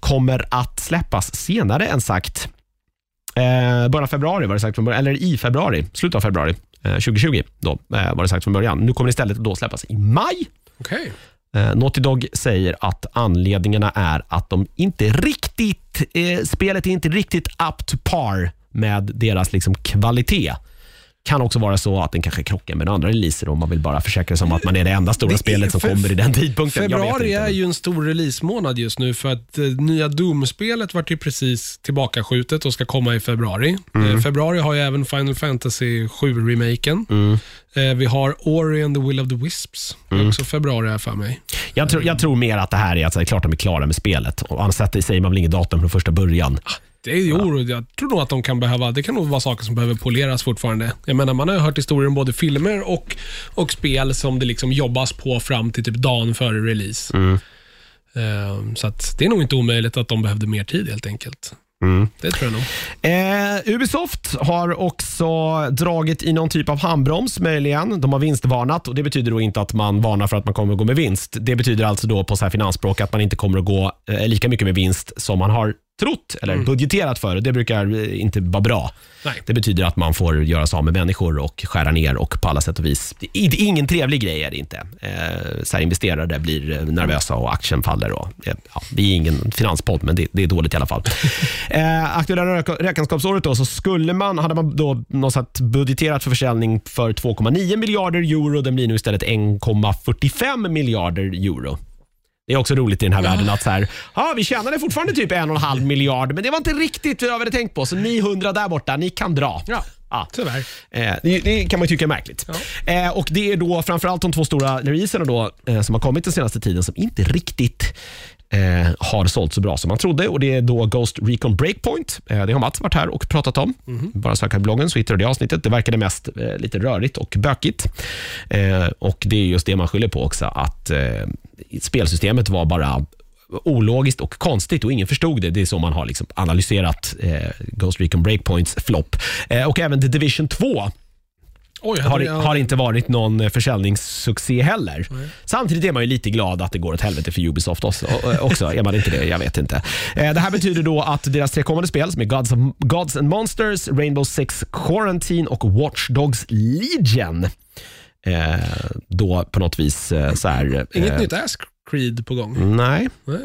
kommer att släppas senare än sagt. Eh, början av februari var det sagt från början, eller i februari, slutet av februari eh, 2020 då, eh, var det sagt från början. Nu kommer det istället då släppas i maj. Okej. Eh, Naughty Dog säger att anledningarna är att de inte riktigt, eh, spelet är inte riktigt up to par med deras liksom, kvalitet. Kan också vara så att den kanske krockar med andra releaser om man vill bara försäkra sig om att man är det enda stora Det spelet som kommer i den tidpunkten. Februari är ju en stor releasemånad just nu för att eh, nya Doom-spelet vart ju precis tillbakaskjutet och ska komma i februari. Mm. Eh, februari har ju även Final Fantasy 7-remaken. Mm. Eh, vi har Ori and the Will of the Wisps. Är också februari här för mig. Jag, tror, jag tror mer att det här är att det är klart de är klara med spelet. Och annars säger man väl inget datum från första början. Det är, jo, jag tror nog att de kan behöva, det kan nog vara saker som behöver poleras fortfarande. Jag menar, man har ju hört historier om både filmer och, och spel som det liksom jobbas på fram till typ dagen före release. Ehm, så att det är nog inte omöjligt att de behövde mer tid helt enkelt. Det tror jag nog. Eh, Ubisoft har också dragit i någon typ av handbroms möjligen. De har vinstvarnat och det betyder då inte att man varnar för att man kommer att gå med vinst. Det betyder alltså då på så här finansspråk att man inte kommer att gå eh, lika mycket med vinst som man har trott eller budgeterat för. Och Det brukar inte vara bra. Nej. Det betyder att man får göra sig av med människor och skära ner och på alla sätt och vis. Det är ingen trevlig grej är det inte. Eh, så här investerare blir eh, nervösa och aktien faller. Och, eh, ja, vi är ingen finanspodd, men det, det är dåligt i alla fall. [LAUGHS] eh, aktuella räk- räkenskapsåret då, så skulle man, hade man då något budgeterat för försäljning för 2,9 miljarder euro. Den blir nu istället 1,45 miljarder euro. Det är också roligt i den här världen att så här, ja, vi tjänade fortfarande typ en och en halv miljard, men det var inte riktigt vad vi hade tänkt på. Så ni hundra där borta, ni kan dra. Ja, Ja. tyvärr. Eh, det, det kan man ju tycka är märkligt. Eh, och Det är då framförallt de två stora releaserna då, eh, som har kommit den senaste tiden som inte riktigt eh, har sålt så bra som man trodde. Och Det är då Ghost Recon Breakpoint. Eh, det har Mats varit här och pratat om. Bara söka i bloggen så hittar du det avsnittet. Det verkade mest eh, lite rörigt och bökigt. Eh, och Det är just det man skyller på också, att eh, spelsystemet var bara ologiskt och konstigt och ingen förstod det. Det är så man har liksom analyserat eh, Ghost Recon Breakpoints flopp. Och även The Division 2 Oj, har, jag- har inte varit någon eh, försäljningssuccé heller. Samtidigt är man ju lite glad att det går åt helvete för Ubisoft också. och- också. Är man inte det? Jag vet inte. Eh, Det här betyder då att deras tre kommande spel som är Gods, of, Gods and Monsters, Rainbow Six Quarantine och Watch Dogs Legion eh, då på något vis eh, så här... Inget eh, nytt Ask Creed på gång? Nej. Nej.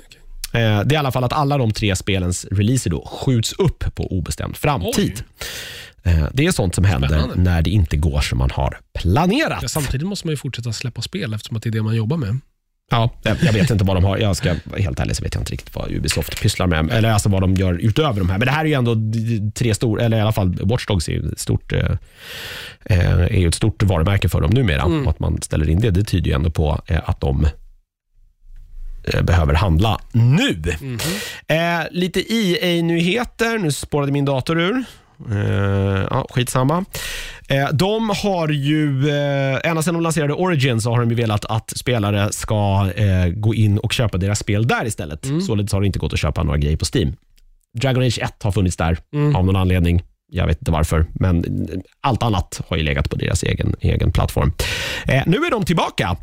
Eh, Det är i alla fall att alla de tre spelens releaser då skjuts upp på obestämd framtid. Eh, Det är sånt som händer Spännande. när det inte går som man har planerat. Ja, samtidigt måste man ju fortsätta släppa spel eftersom att det är det man jobbar med. Ja, jag vet inte vad de har. Jag ska helt ärlig så vet jag inte riktigt vad Ubisoft pysslar med. Eller alltså vad de gör utöver de här. Men det här är ju ändå tre stora, eller i alla fall Watch Dogs är stort, eh, eh, är ju ett stort varumärke för dem numera. Och att man ställer in det, det tyder ju ändå på eh, att de eh, behöver handla nu. Eh, lite EA-nyheter. Nu spårade min dator ur. Eh, ja, skitsamma. Eh, de har ju, eh, ända sedan de lanserade Origin så har de ju velat att spelare ska eh, gå in och köpa deras spel där istället. Således har det inte gått att köpa några grejer på Steam. Dragon Age 1 har funnits där av någon anledning. Jag vet inte varför, men allt annat har ju legat på deras egen, egen plattform. Eh, nu är de tillbaka.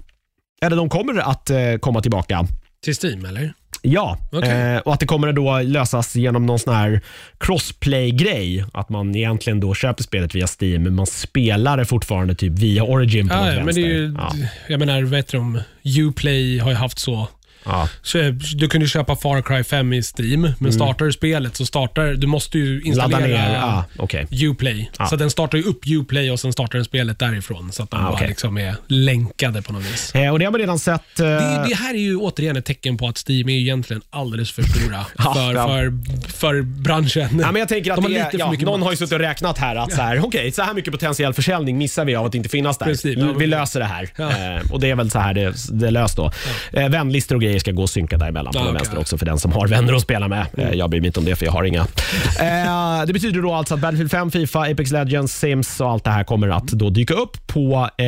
Eller de kommer att eh, komma tillbaka. Till Steam, eller? Ja, Okej. eh, och att det kommer att då lösas genom någon sån här crossplay-grej. Att man egentligen då köper spelet via Steam, men man spelar det fortfarande typ via Origin på något ja, men det är ju, ja. Jag menar, vad heter de? Uplay har ju haft så. Ja. så du kunde köpa Far Cry 5 i Steam, men startar du spelet så startar du måste ju installera Mm. Ladda ner, ja, okej. Uplay. Ja. Så den startar ju upp Uplay och sen startar den spelet därifrån. Så att de Ah, bara okej. liksom är länkade på något vis. Eh, och det har man redan sett. Eh, Det, det här är ju återigen ett tecken på att Steam är ju egentligen alldeles för stora [LAUGHS] Ja, för, ja. för, för branschen. Ja, men jag tänker att De har det är, för ja, mycket någon makt. har ju suttit och räknat här att så här, okej, så här mycket potentiell försäljning missar vi av att inte finnas där. Precis, vi, ja, vi men- löser det här. Ja. Eh, och Det är väl så här det, det är löst då. Eh, vänlistor och grejer ska gå och synka däremellan på den okej. vänster också för den som har vänner att spela med. Eh, jag bryr mig inte om det för jag har inga. [LAUGHS] Eh, det betyder då alltså att Battlefield 5, Fifa, Apex Legends, Sims och allt det här kommer att då dyka upp på eh,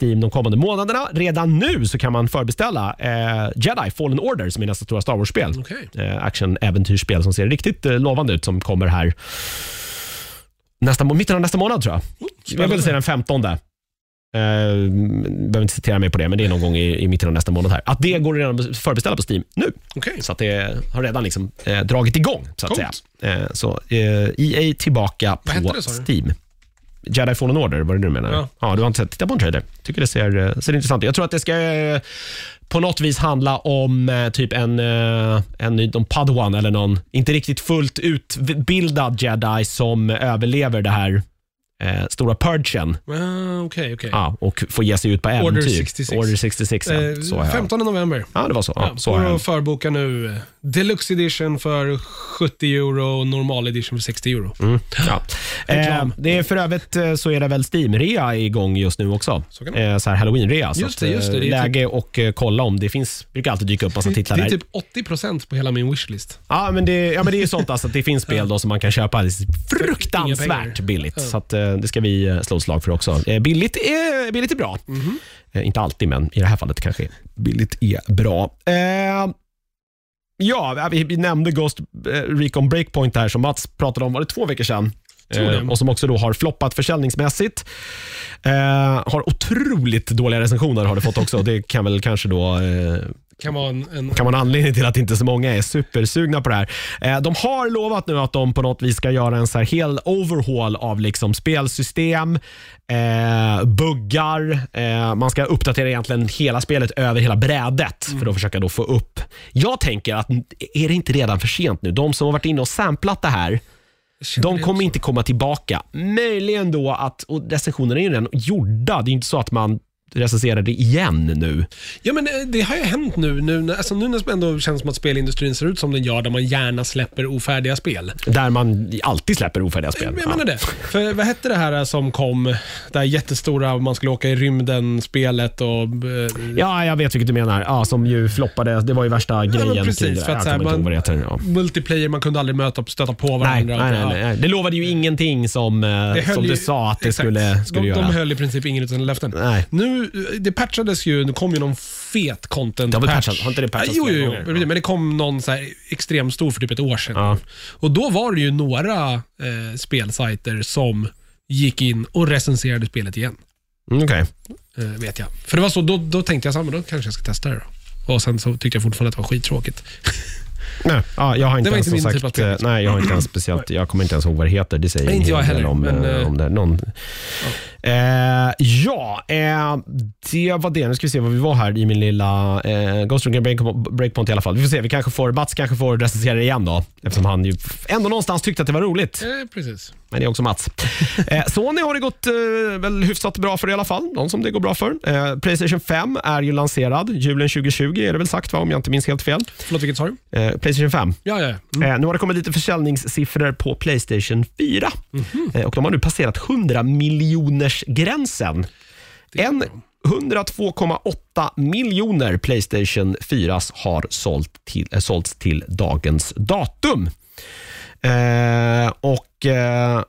Steam de kommande månaderna. Redan nu så kan man förbeställa eh, Jedi Fallen Order som är nästa stora Star Wars-spel. Okej. Eh, action-äventyrsspel som ser riktigt eh, lovande ut som kommer här nästa, mitten av nästa månad tror jag. Jag vill säga den 15. Uh, behöver inte citera mig på det, men det är någon gång i, i mitten av nästa månad. här. Att det går redan att förbeställa på Steam nu. Okej. Så att det har redan liksom, eh, dragit igång. Så att Coolt. säga. Eh, så eh, EA tillbaka Vad hette på det, sa du? Steam. Jedi Fallen Order, var det du menar? Ja. ja du har inte sett, titta på en trailer. Tycker det ser, eh, ser intressant ut. Jag tror att det ska eh, på något vis handla om eh, typ en, eh, en ny- någon Padawan eller någon inte riktigt fullt utbildad jedi som överlever det här eh, stora purgen Ah, Okej, okej. ja, och få ge sig ut på äventyr. Order 66. Order 66 ja. Eh, så har jag. 15 november. Ja, det var så. Ja, så har jag. förboka nu. Deluxe edition för 70 euro och normal edition för 60 euro. Mm, ja. Eh, det är för övrigt eh, så är det väl Steam-rea igång just nu också. Så eh, så här Halloween-rea. Så Just att, det, just det. eh, Det är läge och eh, kolla om det finns. brukar alltid dyka upp massa titlar det är där. typ 80% på hela min wishlist. Ja, men det, ja, men det är ju sånt alltså, att det finns spel [LAUGHS] då som man kan köpa fruktansvärt billigt. Så att, eh, det ska vi eh, slå ett slag för också. Eh, billigt, är, billigt är bra. Mhm. Eh, inte alltid, men i det här fallet kanske billigt är bra. Eh, ja, vi, vi nämnde Ghost eh, Recon Breakpoint här som Mats pratade om, var det två veckor sedan? Eh, och som också då har floppat försäljningsmässigt. Eh, har otroligt dåliga recensioner har det fått också. Det kan väl kanske då eh, Kan vara en, en kan vara en anledning till att inte så många är supersugna på det här. Eh, de har lovat nu att de på något vis ska göra en så här hel overhaul av liksom spelsystem, eh, buggar. Eh, man ska uppdatera egentligen hela spelet över hela brädet för att försöka då få upp. Jag tänker att är det inte redan för sent nu? De som har varit inne och samplat det här, de kommer inte komma tillbaka. Möjligen då att, och recensionerna är ju redan gjorda. Det är inte så att man recenserar det igen nu. Ja, men eh, det har ju hänt nu. Nu, alltså, nu när det ändå känns som att spelindustrin ser ut som den gör, där man gärna släpper ofärdiga spel. Där man alltid släpper ofärdiga spel. Jag Ja. menar det. För vad hette det här som kom, det här jättestora, man skulle åka i rymden-spelet och... eh, Ja, jag vet vilket du menar. Ja, som ju floppade. Det var ju värsta grejen men precis, för att Jag så här, man- heter. Ja. Multiplayer, man kunde aldrig möta stöta på varandra. nej, nej, nej, nej. Det lovade ju ingenting som, eh, Det som ju- du sa att det exakt. skulle, skulle de, göra. de höll i princip ingen sina löften. Nej. Nu, det patchades ju, det kom ju någon fet content Det har väl har inte det patchats jo, jo, flera jo, gånger? men det kom någon så här extremt stor för typ ett år sedan. Ja. Och då var det ju några eh, spelsajter som gick in och recenserade spelet igen. Mm, Okej. Eh, vet jag. För det var så, då, då tänkte jag så här, men då kanske jag ska testa det då. Och sen så tyckte jag fortfarande att det var skittråkigt. [LAUGHS] Nej, ja, jag har inte Det var ens inte som min sagt, typ av spel, eh. Nej, jag har inte ens [CLEARS THROAT] speciellt, jag kommer inte ens ihåg vad det heter. Det säger Nej, inte jag del heller, om, men, eh, eh, om det. Någon, Eh, ja, eh, det var det. Nu ska vi se vad vi var här i min lilla eh, Ghost Recon Break, Breakpoint i alla fall. Vi får se, vi kanske får, Mats kanske får recensera det igen då. Eftersom han ju ändå någonstans tyckte att det var roligt. Eh, precis. Men det är också Mats. [LAUGHS] Eh, Sony har det gått eh, väl hyfsat bra för i alla fall. De som det går bra för. Eh, Playstation 5 är ju lanserad. Julen 2020 är det väl sagt va, om jag inte minns helt fel. Förlåt, vilket sa du? Eh, Playstation 5. Ja, ja. ja. Mm. Eh, nu har det kommit lite försäljningssiffror på Playstation 4. Eh, och de har nu passerat 100 miljoners gränsen. Det är En bra. 102,8 miljoner Playstation 4 har sålt till, äh, sålts till dagens datum. Eh, och eh,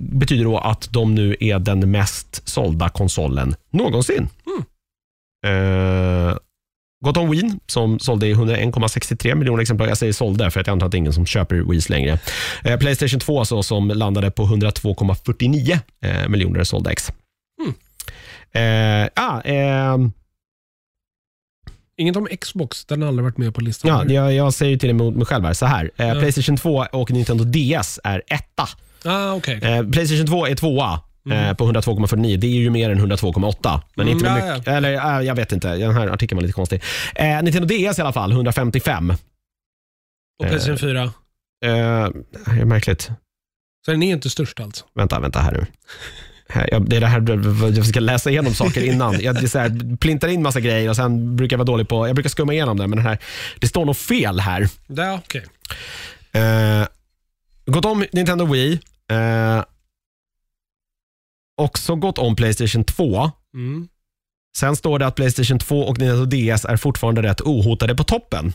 betyder då att de nu är den mest sålda konsolen någonsin. Eh, Om Wii som sålde i 101,63 miljoner exemplar. Jag säger sålde för att jag antar att det är ingen som köper Wiis längre. Eh, Playstation 2 så, som landade på 102,49 eh, miljoner sålda ex. Mm. Eh, ah, ehm, Inget om Xbox, den har aldrig varit med på listan. ja, jag, jag säger till mig, själv här, så här. Eh, Ja. Playstation 2 och Nintendo DS är etta. Ah, okej. Eh, Playstation 2 är tvåa. Eh, på 102,49. Det är ju mer än 102,8. Men Mm, inte ja, mycket, Eller äh, jag vet inte. Den här artikeln var lite konstig. Eh, Nintendo DS i alla fall, 155. Och Playstation 4. Eh, det är märkligt. Så den är inte störst alltså? Vänta, vänta här nu. Här, jag, det är det här jag ska läsa igenom saker innan. Jag det är så här, plintar in massa grejer och sen brukar jag vara dålig på, jag brukar skumma igenom det, men den här, det står nog fel här. Ja, okej. Eh, gått om Nintendo Wii. Eh, också gått om Playstation 2. Mm. Sen står det att Playstation 2 och Nintendo DS är fortfarande rätt ohotade på toppen.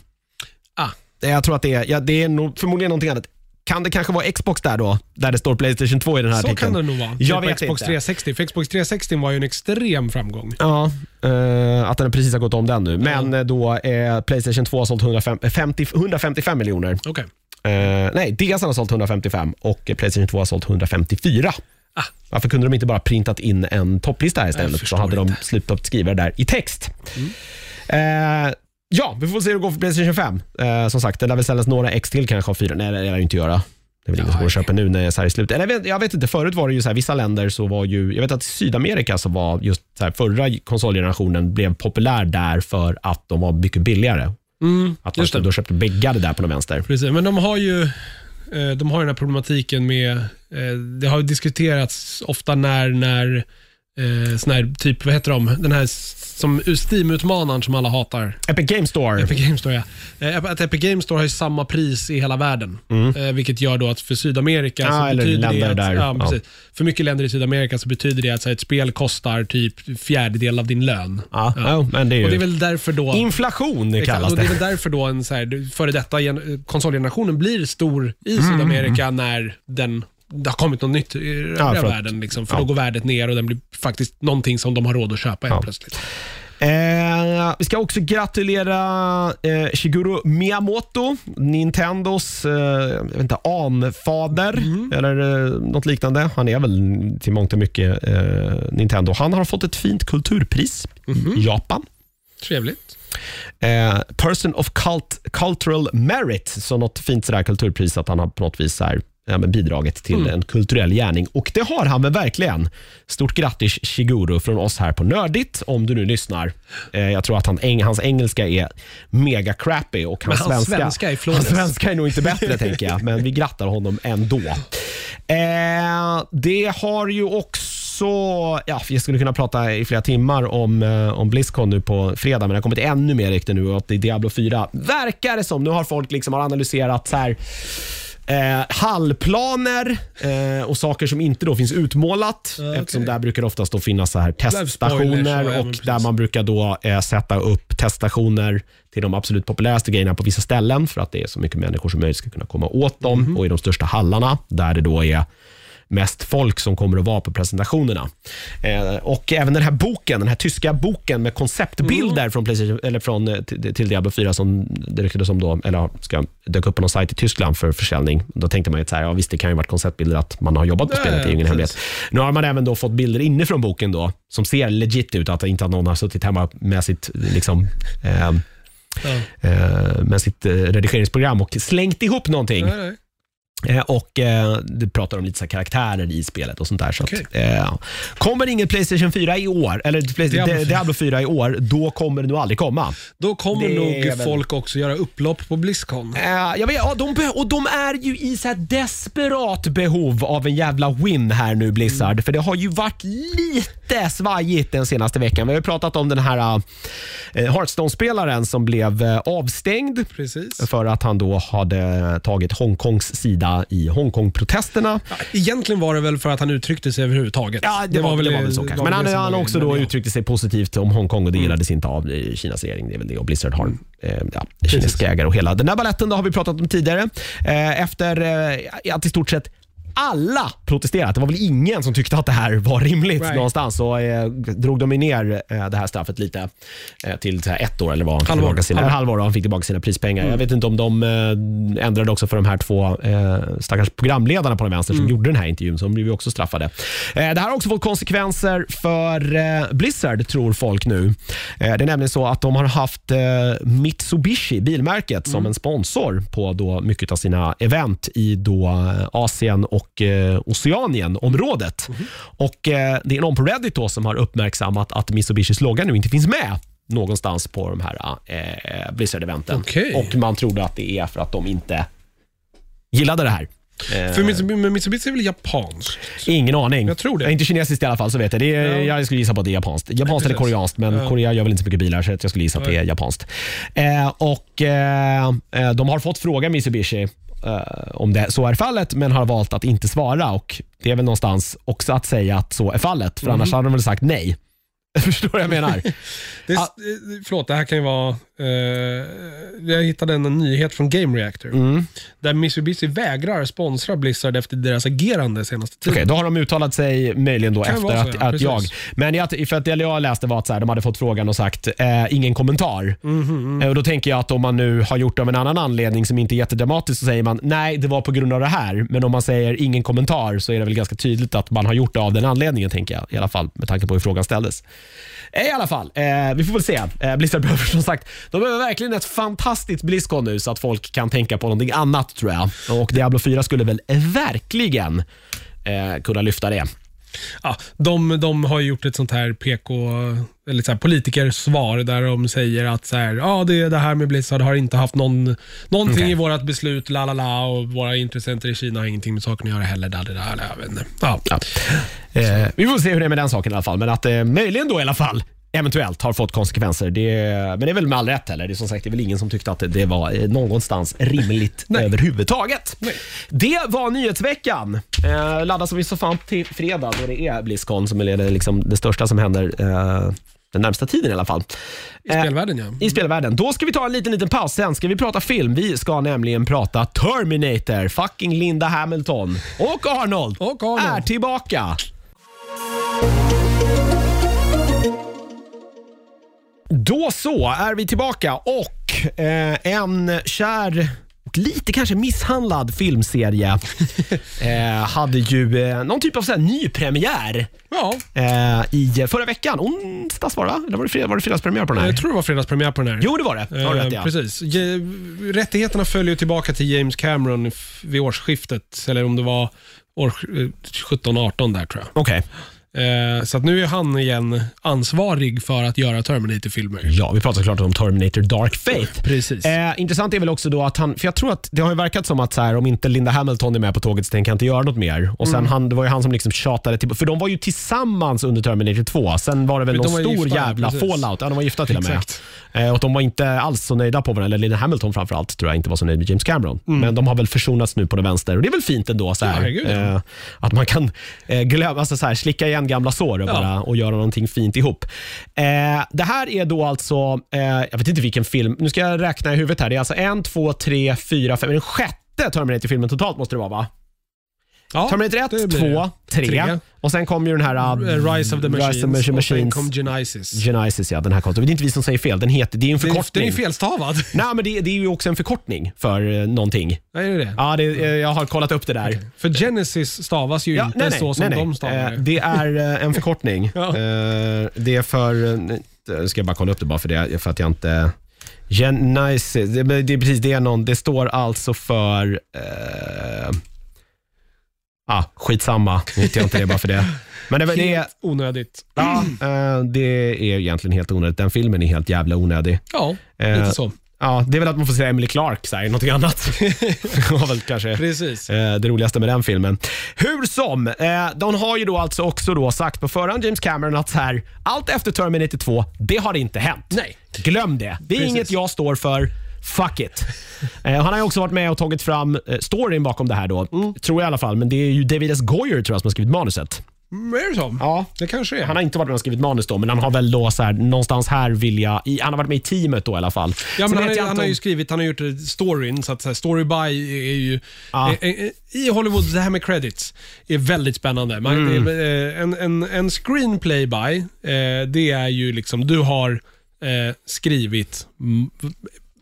Ah. Jag tror att det är, ja, det är nog förmodligen någonting annat. Kan det kanske vara Xbox där då? Där det står Playstation 2 i den här Så artikeln? kan det nog vara. Jag Typ vet Xbox inte. 360. För Xbox 360 var ju en extrem framgång. Ja, eh, att den precis har gått om den nu. Men eh, då är Playstation 2 har sålt 105, 50, 155 miljoner. Okej. Eh, nej, DS har sålt 155 och Playstation 2 har sålt 154. Ah. Varför kunde de inte bara printat in en topplista här istället? Så hade de slutat skriva det där i text. Eh, ja, vi får se hur det går för Playstation 5. Eh, som sagt, det lär väl säljas några X till kanske av fyra. Nej, det lär det inte göra. Det är väl ingen som går och köper nu när det är så här i slutet. Eller jag vet, jag vet inte, förut var det ju så här, vissa länder så var ju, jag vet att Sydamerika så var just så här, förra konsolgenerationen blev populär där för att de var mycket billigare. Mm, Att man då köpte bägge det där på den vänster. Precis. Men de har ju eh, de har ju den här problematiken med det har diskuterats ofta när, när eh, sån här, typ, vad heter de, den här som Steam-utmanaren som alla hatar. Epic Game Store. Epic Games Store, ja. Eh, Att Epic Games Store har ju samma pris i hela världen. Eh, vilket gör då att för Sydamerika Mm. Ja, så betyder det att, där. Ja, Ja. För mycket länder i Sydamerika så betyder det att så här, ett spel kostar typ fjärdedel av din lön. Ja, ja, men det är ju... Och det är väl därför då... Inflation Exakt, kallas och det är det. väl därför då en så här, före detta gen- konsolgenerationen blir stor i Mm, Sydamerika när den det har kommit något nytt i Ja, för att- världen. Liksom, för ja. då går värdet ner och den blir faktiskt någonting som de har råd att köpa helt Ja. plötsligt. Eh, vi ska också gratulera eh, Shigeru Miyamoto, Nintendos eh, jag vet inte, anfader Mm. eller eh, något liknande. Han är väl till mångt och mycket eh, Nintendo. Han har fått ett fint kulturpris Mhm. i Japan. Trevligt. Eh, Person of Cult, Cultural Merit, så något fint sådär kulturpris att han har på något vis så här, ja, men bidragit till Mm. en kulturell gärning. Och det har han väl verkligen. Stort grattis Shiguro från oss här på Nördigt, om du nu lyssnar. Eh, jag tror att han, eng, hans engelska är mega crappy och hans, Men hans svenska, svenska är hans svenska är nog inte bättre [LAUGHS] tänker jag, men vi grattar honom ändå. Eh, det har ju också, ja, vi skulle kunna prata i flera timmar om, eh, om Blizzcon nu på fredag, men det har kommit ännu mer rykten nu och det är Diablo 4. Verkar det som. Nu har folk liksom har analyserat så här Eh, hallplaner eh, och saker som inte då finns utmålat. okej. Eftersom där brukar det oftast då finnas så här teststationer ja, och där man brukar då eh, sätta upp teststationer till de absolut populäraste grejerna på vissa ställen för att det är så mycket människor som möjligt ska kunna komma åt dem Mhm. och i de största hallarna där det då är mest folk som kommer att vara på presentationerna. Eh, och även den här boken, den här tyska boken med konceptbilder Mm. från, PlayStation, eller från eh, till, till Diablo 4 som det ryktades om då, eller ska dök upp på någon sajt i Tyskland för försäljning. Då tänkte man ju så här, ja visst det kan ju varit konceptbilder att man har jobbat på spelet, det är ju ingen hemlighet. Nu har man även då fått bilder inifrån boken då, som ser legit ut, att inte att någon har suttit hemma med sitt liksom, eh, Ja. eh, med sitt eh, redigeringsprogram och slängt ihop någonting. Nej, nej. Eh, och eh, Det pratar om lite så här karaktärer i spelet och sånt där. Så Okej. att, eh, kommer ingen Playstation 4 i år, eller Play- Diablo Diablo, 4. Diablo 4 i år, då kommer det nog aldrig komma. Då kommer Det nog är väl- folk också göra upplopp på Blizzcon. Eh, jag vet, ja, de, be- och de är ju i så här desperat behov av en jävla win här nu Blizzard. Mm. För det har ju varit lite svajigt den senaste veckan. Vi har ju pratat om den här eh, Hearthstone-spelaren som blev eh, avstängd Precis. för att han då hade tagit Hongkongs sida i Hongkong-protesterna. Ja, egentligen var det väl för att han uttryckte sig överhuvudtaget. Ja, det, var, det var väl så kanske. Men han, det han var också då uttryckte sig positivt om Hongkong och det gillades inte av eh, Kinas regering. Det är väl det. Och Blizzard har eh, ja, kinesiska ägare och hela. Den där balletten då har vi pratat om tidigare. Eh, efter eh, att i stort sett alla protesterat. Det var väl ingen som tyckte att det här var rimligt Right. någonstans. Så eh, drog de ner eh, det här straffet lite eh, till så här ett år eller vad han fick Halvår. tillbaka sina, Halvår. halvår han fick tillbaka sina prispengar. Jag vet inte om de eh, ändrade också för de här två eh, stackars programledarna på den vänster som gjorde den här intervjun. Så de blev ju också straffade. Eh, det här har också fått konsekvenser för eh, Blizzard, tror folk nu. Eh, det är nämligen så att de har haft Mitsubishi, bilmärket, som en sponsor på då mycket av sina event i då Asien och eh, Oceanien-området. Och eh, Det är någon på Reddit då som har uppmärksammat att Mitsubishis logga nu inte finns med någonstans på de här eh, Blizzard-eventen. Okej. Och Man trodde att det är för att de inte gillade det här. Eh, För Mitsubishi, men Mitsubishi är väl japanskt? Ingen aning. Jag tror det. inte kinesiskt i alla fall, så vet jag. Det är, Ja. Jag skulle gissa på att det är japanskt. Japanskt eller koreanskt, men Ja. Korea gör väl inte så mycket bilar, så jag skulle gissa att det är japanskt. Eh, och eh, eh, De har fått fråga Mitsubishi eh, om det så är fallet, men har valt att inte svara. Och Det är väl någonstans också att säga att så är fallet, för Mhm. annars hade de väl sagt nej. [LAUGHS] Förstår du vad jag menar? [LAUGHS] Det, Ah. eh, Förlåt, det här kan ju vara... Eh, jag hittade en nyhet från Game Reactor. Mm. Där Mitsubishi vägrar sponsra Blizzard efter deras agerande senaste tiden. Okej, då har de uttalat sig möjligen då efter så, att, ja, att jag... Men jag, för att det jag läste var att så här, de hade fått frågan och sagt eh, ingen kommentar. Mhm, Eh, och Då tänker jag att om man nu har gjort det av en annan anledning som inte är jättedramatisk så säger man nej, det var på grund av det här. Men om man säger ingen kommentar så är det väl ganska tydligt att man har gjort det av den anledningen, tänker jag. I alla fall med tanke på hur frågan ställdes. Eh, I alla fall, eh, vi får väl se. Eh, Blizzard behöver som sagt, de behöver verkligen ett fantastiskt Blizzcon nu så att folk kan tänka på någonting annat tror jag. Och Diablo 4 skulle väl verkligen eh, kunna lyfta det. Ja, de, de har gjort ett sånt här PK, eller så här politikersvar där de säger att så här, ja, det, det här med Blizzard har inte haft någon, någonting Okej. i vårt beslut, la la la, och våra intressenter i Kina har ingenting med saken att göra heller. Där, där, där, inte. Ja. Ja. Eh, vi får se hur det är med den saken i alla fall, men att det möjligen då i alla fall eventuellt har fått konsekvenser. Det, men det är väl med all rätt heller. Det är som sagt det är väl ingen som tyckte att det, var eh, någonstans rimligt överhuvudtaget. Det var nyhetsveckan. Eh, laddas vi så fan till fredag då det är Blizzcon som är det, liksom det största som händer eh, den närmsta tiden i alla fall. I spelvärlden ja. I spelvärlden. Då ska vi ta en liten, liten paus. Sen ska vi prata film. Vi ska nämligen prata Terminator. Fucking Linda Hamilton och Arnold, Och Arnold. är tillbaka. Då så är vi tillbaka och eh, en kär och lite kanske misshandlad filmserie [LAUGHS] eh, hade ju eh, någon typ av så här nypremiär Ja, eh, i förra veckan. Onsdags var det va? Eller var det, fred- var det fredagspremiär på den här? jag tror det var fredagspremiär på den här. Jo, det var det. Har du Eh, rätt, ja. Precis. Rättigheterna följer ju tillbaka till James Cameron f- vid årsskiftet, eller om det var år 17-18 där tror jag. Okej. Eh, Så att nu är han igen ansvarig för att göra Terminator-filmer. Ja, vi pratar såklart om Terminator Dark Fate. Precis. Eh, intressant är väl också då att han, för jag tror att det har ju verkat som att så här, om inte Linda Hamilton är med på tåget så tänker han inte göra något mer. Och sen Mm. han, det var ju han som liksom tjatade till, för de var ju tillsammans under Terminator 2. Sen var det väl De någon stor gifta, jävla precis. fallout. Ja, de var gifta till och med. Exakt. Eh, och de var inte alls så nöjda på varandra, eller Linda Hamilton framförallt tror jag inte var så nöjd med James Cameron. Men de har väl försonats nu på den vänster och det är väl fint ändå så här, Mm. Ja, herregud, ja. eh, att man kan eh, glömma, alltså så här, slicka igen gamla sår och, Ja. bara, och göra någonting fint ihop. Eh, det här är då alltså, eh, jag vet inte vilken film, nu ska jag räkna i huvudet här. Det är alltså en, två, tre, fyra, fem, den sjätte Terminator-filmen totalt måste det vara va? Ja, Terminator det 1, blir 2, det. 3 Tre. och sen kom ju den här Eh, Rise of the Machines, Rise of the och sen Machines. kom Genesis. Genesis, ja. Den här kontot. Det är inte vi som säger fel. Den heter, det är en är- Den förkortning. är felstavad. [LAUGHS] Nej, men det, det är ju också en förkortning för eh, någonting. Nej, är det det? Ja, det, eh, jag har kollat upp det där. För Genesis stavas ju Ja, inte nej, nej, så som nej, nej. de stavar Eh, det. Är en förkortning. [LAUGHS] Ja. Det är för... Nu ska jag bara kolla upp det bara för, det, för att jag inte... Genesis, det, det är precis det är någon, det står alltså för... Ah, skitsamma, jag inte det bara för det. Men det, det, är, Helt onödigt. ja, eh, det är egentligen helt onödigt. Den filmen är helt jävla onödig. Ja, Eh, lite så. Ja, det är väl att man får säga Emily Clark, så här, någonting annat. [LAUGHS] det var väl kanske Precis. eh, det roligaste med den filmen. Hur som, eh, de har ju då alltså också då sagt på förhand, James Cameron, att så här, allt efter Terminator 2, det har inte hänt. Nej. Glöm det. Det är Precis. inget jag står för. Fuck it. Eh, han har ju också varit med och tagit fram eh, storyn bakom det här då. Mm. Tror jag i alla fall, men det är ju David S. Goyer tror jag som har skrivit manuset. Mm, Är det så? Ja. Det kanske är. Han har inte varit med och skrivit manus då, men han har väl då så här, någonstans här vilja, i, han har varit med i teamet då i alla fall. Ja, men han, jag han inte har om- ju skrivit, han har gjort eh, storyn, så att så här, story by är ju... Ja. eh, eh, I Hollywood, det här med credits är väldigt spännande. Man, Mm. det är, eh, en, en, en screenplay by, eh, det är ju liksom, du har eh, skrivit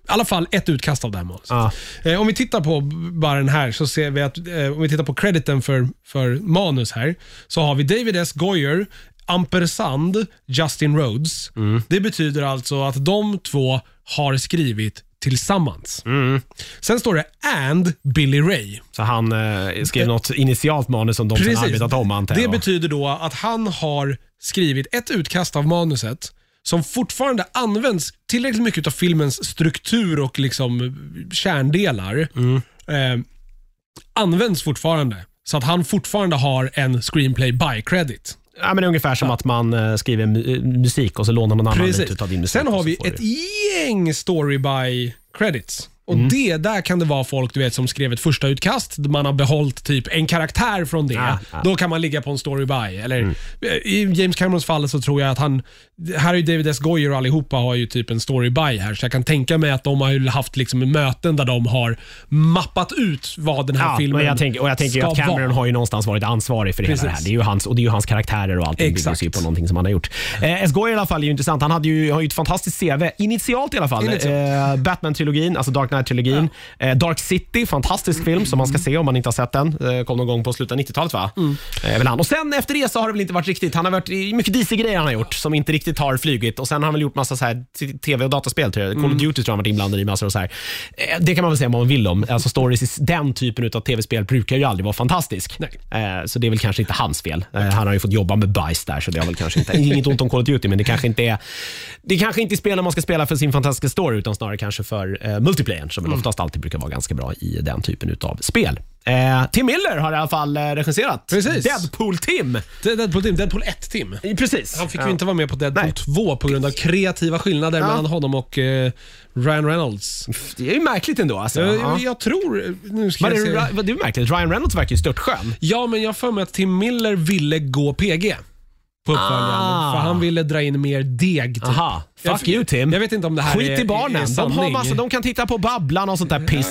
i alla fall ett utkast av det här manuset. Ja. Eh, om vi tittar på bara den här, så ser vi att eh, om vi tittar på crediten för, för manus här, så har vi David S. Goyer, ampersand Justin Rhodes. Mm. Det betyder alltså att de två har skrivit tillsammans. Mm. Sen står det and Billy Ray. Så han eh, skrev något initialt manus som de sen arbetat om antar Det jag. betyder då att han har skrivit ett utkast av manuset som fortfarande används tillräckligt mycket av filmens struktur och liksom kärndelar. Mm. Eh, används fortfarande. Så att han fortfarande har en screenplay by credit. Ja, men det är ungefär som att man eh, skriver mu- musik och så lånar någon annan Precis. ut av din musik. Sen har vi ett du- gäng story by credits. Och Mm. det, där kan det vara folk du vet, som skrev ett första utkast. Man har behållit typ en karaktär från det. Ah, ah. Mm. Då kan man ligga på en story by. Eller, I James Camerons fall så tror jag att han... Här är ju David S. Goyer och allihopa har ju typ en story by här. Så jag kan tänka mig att de har ju haft liksom möten där de har mappat ut vad den här Ja, filmen och jag tänker, och jag tänker ju ska att Cameron vara. har ju någonstans varit ansvarig för det hela det här. Precis. Det är ju hans, och det är ju hans karaktärer och allting Exakt. ju på någonting som han har gjort. Eh. Goyer i alla fall är ju intressant. Han hade ju, har ju ett fantastiskt CV. Initialt i alla fall. Initialt. Eh, Batman-trilogin, alltså Dark Knight-trilogin. Eh, Dark City, fantastisk film som man ska se om man inte har sett den. Eh, kom någon gång på slutet av 90-talet va? Eh, väl han. Och sen efter det så har det väl inte varit riktigt. Han har varit mycket DC-grejer han har gjort som inte riktigt har flugit. Och sen har han väl gjort massa så här tv och dataspel. Tror jag. Call of Duty tror jag han varit inblandad i massor och så här. Det kan man väl säga vad man vill om. Alltså stories den typen av tv-spel brukar ju aldrig vara fantastisk. Nej. Så det är väl kanske inte hans fel. Han har ju fått jobba med bajs där, så det har väl kanske inte... Inget ont om Call of Duty, men det kanske inte är... Det kanske inte är spelen man ska spela för sin fantastiska story, utan snarare kanske för eh, multiplayern, som väl oftast alltid brukar vara ganska bra i den typen av spel. Eh, Tim Miller har i alla fall eh, regisserat Precis. Deadpool-Tim. Det är Deadpool Tim, Deadpool 1 Tim. Eh, Precis. Han fick Ja. ju inte vara med på Deadpool Nej. 2 på grund av kreativa skillnader Ja. mellan honom och eh, Ryan Reynolds. Det är ju märkligt ändå. Alltså. Jag, Ja. jag tror... Nu ska jag det, se. Det är märkligt. Ryan Reynolds verkar ju störtskön. Ja, men jag för mig att Tim Miller ville gå PG på uppföljaren. Ah. För han ville dra in mer deg. Typ. Aha. Jag- Fuck you Tim. Jag vet inte om det här Skit är, i barnen. är de, har massa, de kan titta på Babblan och sånt där piss.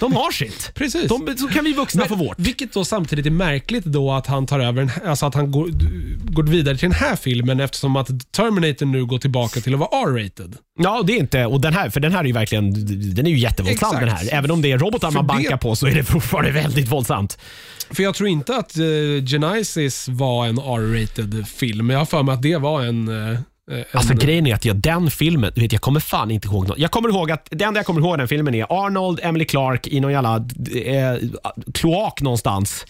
De har sitt. Precis. De, så kan vi vuxna få vårt. Vilket då samtidigt är märkligt då att han tar över, en- alltså att han går, går vidare till den här filmen eftersom att Terminator nu går tillbaka till att vara R-rated. Ja, det är inte... Och den här, för den här är ju verkligen... Den är ju jättevåldsam den här. Även om det är robotar man det- bankar på så är det fortfarande väldigt våldsamt. För jag tror inte att uh, Genesis var en R-rated film. Jag har för mig att det var en... eh, en Alltså grejen är att jag, den filmen, du vet, jag kommer fan inte ihåg något. Jag kommer ihåg att, det enda jag kommer ihåg den filmen är Arnold, Emily Clark i någon jävla eh, kloak någonstans.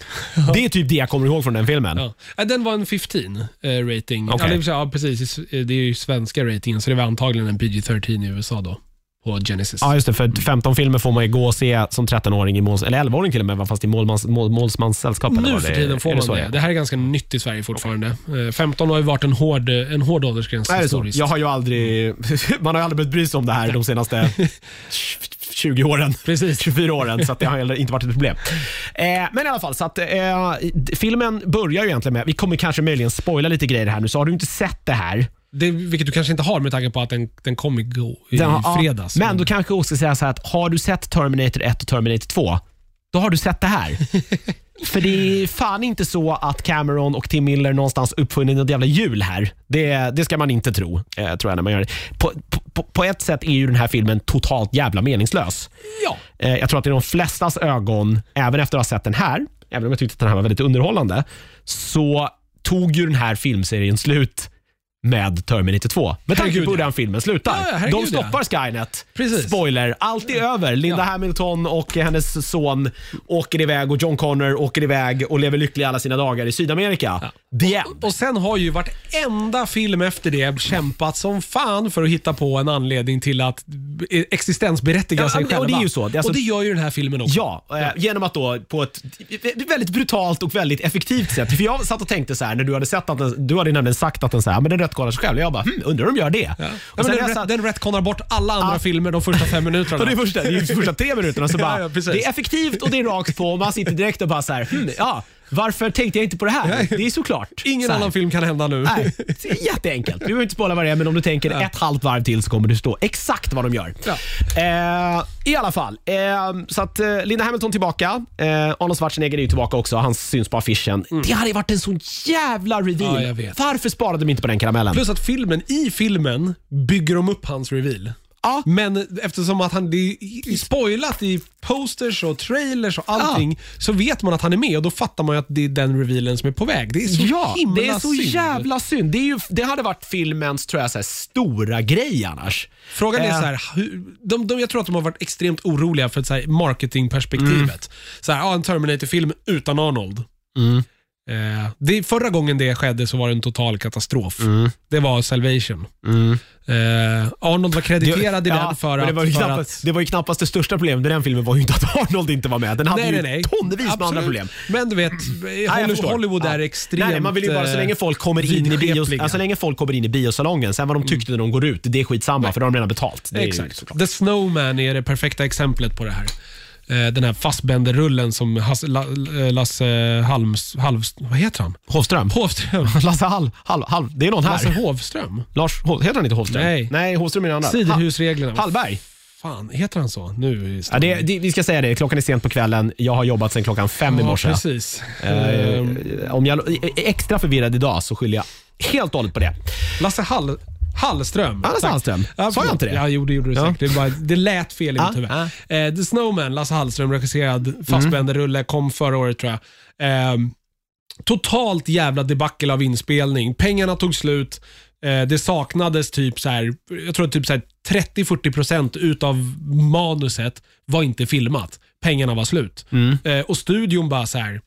Det är typ det jag kommer ihåg från den filmen. Ja. Ja, Den var en 15 eh, rating. Okej. Ja, det, är- ja, precis. Det är ju svenska ratingen, så det var antagligen en PG-13 i USA då. På Genesis. Ja, just det. För 15 filmer får man ju gå och se som 13-åring, i måls, eller 11-åring till och med, fast i målmans, mål, eller Nu för det- tiden får det man det. ja? Det här är ganska nytt i Sverige fortfarande. Eh, 15 har ju varit en hård, en hård åldersgräns det så? historiskt. Jag har ju aldrig, [LAUGHS] man har ju aldrig behövt bry sig om det här de senaste [LAUGHS] 20 åren. Precis. 24 åren, så att det har inte varit ett problem. Eh, men i alla fall, så att, eh, filmen börjar ju egentligen med, vi kommer kanske möjligen spoila lite grejer här nu, så har du inte sett det här. Det, vilket du kanske inte har med tanke på att den, den kom igår, i Den har- ja, fredags. men då kanske jag också ska säga så här att har du sett Terminator 1 och Terminator 2, då har du sett det här. [LAUGHS] För det är fan inte så att Cameron och Tim Miller någonstans uppfunnit något jävla hjul här. Det, det ska man inte tro, eh, tror jag när man gör det. På, på, på ett sätt är ju den här filmen totalt jävla meningslös. Ja. Eh, jag tror att i de flestas ögon, även efter att ha sett den här, även om jag tyckte att den här var väldigt underhållande, så tog ju den här filmserien slut med Terminator 2. Med tanke på hur den filmen slutar. Ja, ja, De stoppar Skynet. Precis. Spoiler, allt är över. Linda. Hamilton och hennes son åker iväg och John Connor åker iväg och lever lyckliga alla sina dagar i Sydamerika. The end. Och sen har ju vartenda film efter det kämpat som fan för att hitta på en anledning till att existensberättiga Ja, sig själva. och det är ju så. Är alltså- och det gör ju den här filmen också. Ja, eh, genom att då på ett väldigt brutalt och väldigt effektivt sätt. För jag satt och tänkte så här när du hade sett att den, du hade nämligen sagt att den så här, men den rättkollar sig själv. Jag bara, hmm, undrar om de gör det? Ja. Och Ja, sen den, jag satt- den retconar bort alla andra Ja. filmer de första fem minuterna. [LAUGHS] Det är första, det är första tre minuterna så [LAUGHS] Ja, bara, ja, precis. det är effektivt och det är rakt på man sitter direkt och bara så här, hmm, ja, varför tänkte jag inte på det här? Det är såklart. Ingen så här. annan film kan hända nu. Nej, det är jätteenkelt. Vi behöver inte spoila vad det är, men om du tänker ett halvt varv till så kommer du stå exakt vad de gör. Ja. Eh, I alla fall, eh, så att eh, Linda Hamilton tillbaka. Eh, Arnold Schwarzenegger är ju tillbaka också. Han syns på affischen. Det hade varit en sån jävla reveal. Mm. Ja, jag vet. Varför sparade de inte på den karamellen? Plus att filmen, i filmen bygger de upp hans reveal. Ja. Men eftersom att han det är spoilat i posters och trailers och allting så vet man att han är med och då fattar man ju att det är den revealen som är på väg. Det är så Ja, himla det är så synd. jävla synd. Det, är ju, det hade varit filmens tror jag, så här, stora grej annars. Frågan är Eh. så här, hur, de, de, jag tror att de har varit extremt oroliga för ett så här marketingperspektivet. Mm. Så här, ja, en Terminator-film utan Arnold. Mm. Eh, det, förra gången det skedde så var det en total katastrof. Mm. Det var Salvation. Eh, Arnold var krediterad i Ja, den för men att... det, var ju för knappast, att det var ju knappast det största problemet med den filmen var ju inte att Arnold inte var med. Den hade nej, ju nej, nej. tonvis med andra Absolut. problem. Men du vet, Hollywood. Hollywood Ja. är extremt Nej, nej, man vill ju bara så länge folk kommer in i bios, alltså, så länge folk kommer in i biosalongen. Sen vad de tyckte när de går ut, det är skitsamma för de har redan betalt. Det Exakt. The Snowman är det perfekta exemplet på det här. Eh, Den här Fassbender-rullen som La, eh, Lasse Halms... Halvs, vad heter han? Hovström. Hovström. [LAUGHS] Lasse Hall, Hall, Hall. Det är någon här. Lasse Hovström? Lars, heter han inte Hovström? Nej. Nej, Hovström är den andra. Siderhusreglerna. Ha- Hallberg. Fan, heter han så? Nu Ja, det, det, vi ska säga det, klockan är sent på kvällen. Jag har jobbat sedan klockan fem i Ja, morse. precis. Eh, Eh, om jag är extra förvirrad idag så skyller jag helt och hållet på det. Lasse Hall... Hallström. Tack. Hallström. Sa jag inte det? Ja, jo, det gjorde du Ja. säkert. Det, är bara, det lät fel i mitt huvud. Eh, The Snowman, Lasse Hallström, regisserad Fassbender-rulle, kom förra året tror jag. Eh, totalt jävla debacle av inspelning. Pengarna tog slut. Eh, det saknades typ så här, jag tror typ så här 30-40% utav manuset var inte filmat. Pengarna var slut. Mm. Eh, och studion bara så här,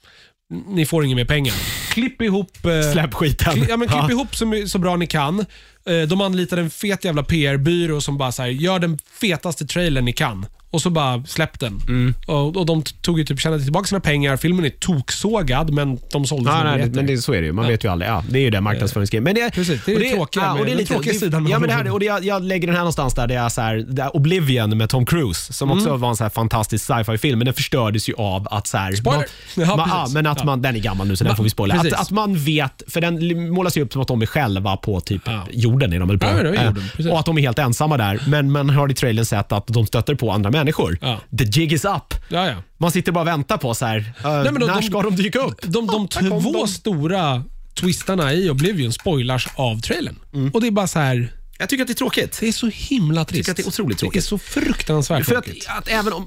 ni får inga mer pengar. Klipp ihop eh, Släpp skiten. Kli- Ja, men klipp Ja. ihop så, så bra ni kan. Eh, De anlitar en fet jävla PR-byrå som bara så här, gör den fetaste trailern ni kan. Och så bara släpp den. Mm. Och, och de tog ju typ, tjänade tillbaka sina pengar. Filmen är toksågad, men de sålde Ja, sina nej, biljetter. men det, så är det ju. Man vet ju aldrig. Ja, det är ju det marknadsföringsgrejen. Men det, Precis, det är det tråkiga med- och det är lite, tråkiga sidan Ja, men det här, och det, jag, jag lägger den här någonstans där det är så här, det är Oblivion med Tom Cruise, som också var en så här fantastisk sci-fi-film, men den förstördes ju av att så här, Spoiler! Man, [LAUGHS] Ja, man, ja, men att Ja. man, den är gammal nu så den får vi spoila. Att, att man vet, för den målas ju upp som att de är själva på typ Ja. jorden är de väl på. Ja, Eh, och att de är helt ensamma där. Men man har i trailern sett att de stöter på andra människor. Ja. The jig is up. Ja, ja. Man sitter bara och väntar på så här, eh, men de- när de- ska de dyka upp? De, de kom två de. stora twistarna i Oblivion spoilars av trailern. Mm. Och det är bara så här, Jag tycker att det är tråkigt. det är så himla trist. tycker att det är otroligt Det är tråkigt. så fruktansvärt För att, tråkigt. att även om,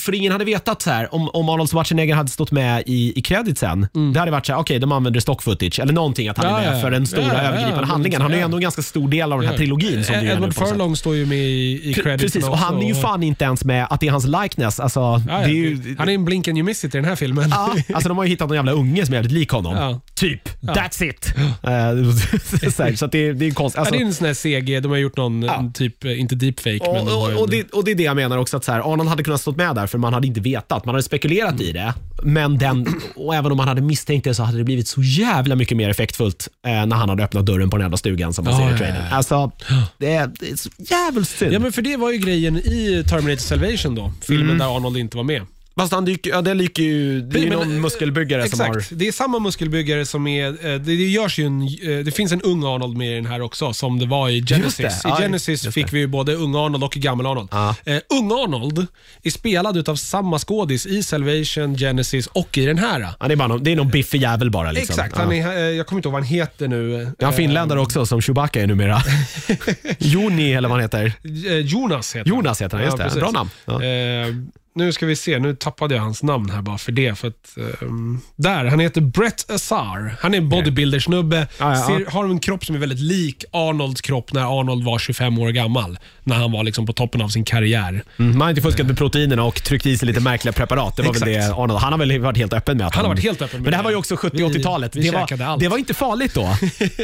för ingen hade vetat så här, om, om Arnold Schwarzenegger hade stått med i, i creditsen, det hade varit så här, okej de använder stock footage eller någonting att han Mm. Ja, är med ja, för den stora Ja, övergripande handlingen. Han är ju ändå en ganska stor del av den här trilogin som Edward. Furlong står ju med i, i credits Precis, och han är ju fan inte ens med att det är hans likeness. Alltså, är ju, Han är en blink and you miss it i den här filmen. Ja, alltså de har ju hittat någon jävla unge som är jävligt lik honom. Typ. That's it. Eh, [LAUGHS] så att det, är konstigt. Alltså, det är en sån här CG, de har gjort någon, en typ, eh, inte deepfake, men de och, och, en- och, det, och det är det jag menar också, att så här, Arnold hade kunnat stå med där för man hade inte vetat. Man hade spekulerat i det, men den, och även om man hade misstänkt det så hade det blivit så jävla mycket mer effektfullt eh, när han hade öppnat dörren på den jävla stugan som man Ja, ser i ja, trailern. ja. Alltså, det är, det är så jävligt synd. Ja, men för det var ju grejen i Terminator Salvation då, filmen Mm. där Arnold inte var med. Fast han dyker, ja, det lyker ju, det är ju Men, någon eh, muskelbyggare som Exakt, har... det är samma muskelbyggare som är, eh, det, det görs ju en, eh, det finns en ung Arnold med i den här också, som det var i Genesis. det, I ja, Genesis just fick det. vi ju både ung Arnold och gammal Arnold. Ja. Eh, ung Arnold är spelad utav samma skådis i Salvation, Genesis och i den här. Han är bara någon, det är någon biffig jävel bara. Liksom. Exakt, Ja. han är, eh, jag kommer inte ihåg vad han heter nu. Ja, finländare också som Chewbacca är numera. [LAUGHS] Joni eller vad han heter. Eh, Jonas heter Jonas heter han, just det. precis. Bra namn. Ja. Eh, nu ska vi se, nu tappade jag hans namn här bara för det. För att, ehm, där, han heter Brett Azar. Han är en bodybuilder-snubbe. Ja, ja. Ser, har en kropp som är väldigt lik Arnolds kropp när Arnold var 25 år gammal. När han var liksom på toppen av sin karriär. Mm, man har inte fuskat med proteinerna och tryckt i sig lite [LAUGHS] märkliga preparat. Det var väl det Arnold, han har väl varit helt öppen med att Han har varit helt öppen med Men det här var ju också 70 Vi- 80-talet. vi Det käkade var, det var inte farligt då. [LAUGHS]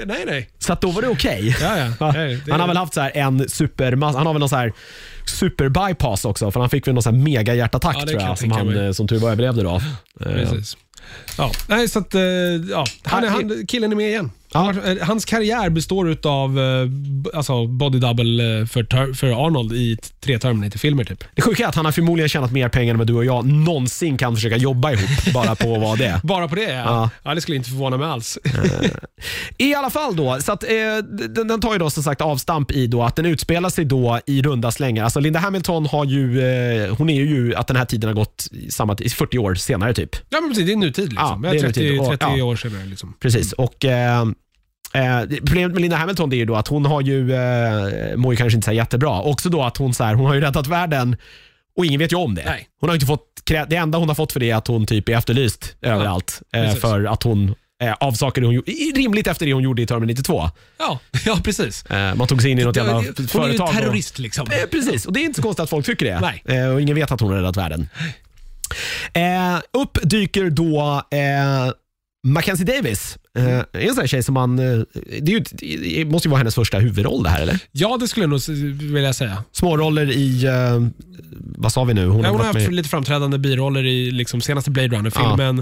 nej, nej. Så då var det okej. Ja, ja. Det- Han har väl haft så en super, han har väl någon så här super bypass också för han fick väl någon så här mega hjärtattack Ja, det tror kan jag jag som tänka han mig. eh, som tur var överlevde då. Eh, Precis. Ja, nej, så att, eh, ja. han, är, han, killen är med igen. Ja. Eh, Hans karriär består av alltså body double eh, för, för Arnold i tre Terminator-filmer. Typ. Det sjuka är att han har förmodligen tjänat mer pengar än vad du och jag någonsin kan försöka jobba ihop [LAUGHS] bara på vara det. Bara på det? Ja. Ja. ja. det skulle inte förvåna mig alls. I alla fall då, så att, eh, den, den tar ju då som sagt avstamp i då att den utspelar sig då i runda slängar. Alltså Linda Hamilton har ju, eh, hon är ju att den här tiden har gått samma, i 40 år senare typ. ja, men precis, det är nutid. Liksom. Ja, det är 30, nutid. Och- 30 ja. år senare. Liksom. Precis. Och, eh, eh, problemet med Linda Hamilton är ju då att hon har ju, eh, mår ju kanske inte så jättebra. Också då att hon, så här, hon har ju räddat världen och ingen vet ju om det. Nej. Hon har inte fått, det enda hon har fått för det är att hon typ är efterlyst överallt. Eh, för att hon eh, av saker hon gjorde, rimligt efter det hon gjorde i Terminator 2. Ja, [LAUGHS] ja, precis. Eh, man tog sig in i något jävla Hon är ju företag. och- terrorist liksom. Eh, precis, och det är inte så konstigt att folk tycker det. Nej. Eh, och ingen vet att hon har räddat världen. Eh, upp dyker då eh, Mackenzie Davis. Eh, en sån här tjej som man... Eh, det, ju, det måste ju vara hennes första huvudroll det här, eller? Ja, det skulle jag nog vilja säga. Småroller i... Eh, vad sa vi nu? Hon Ja, hon har haft med- lite framträdande biroller i liksom, senaste Blade Runner-filmen.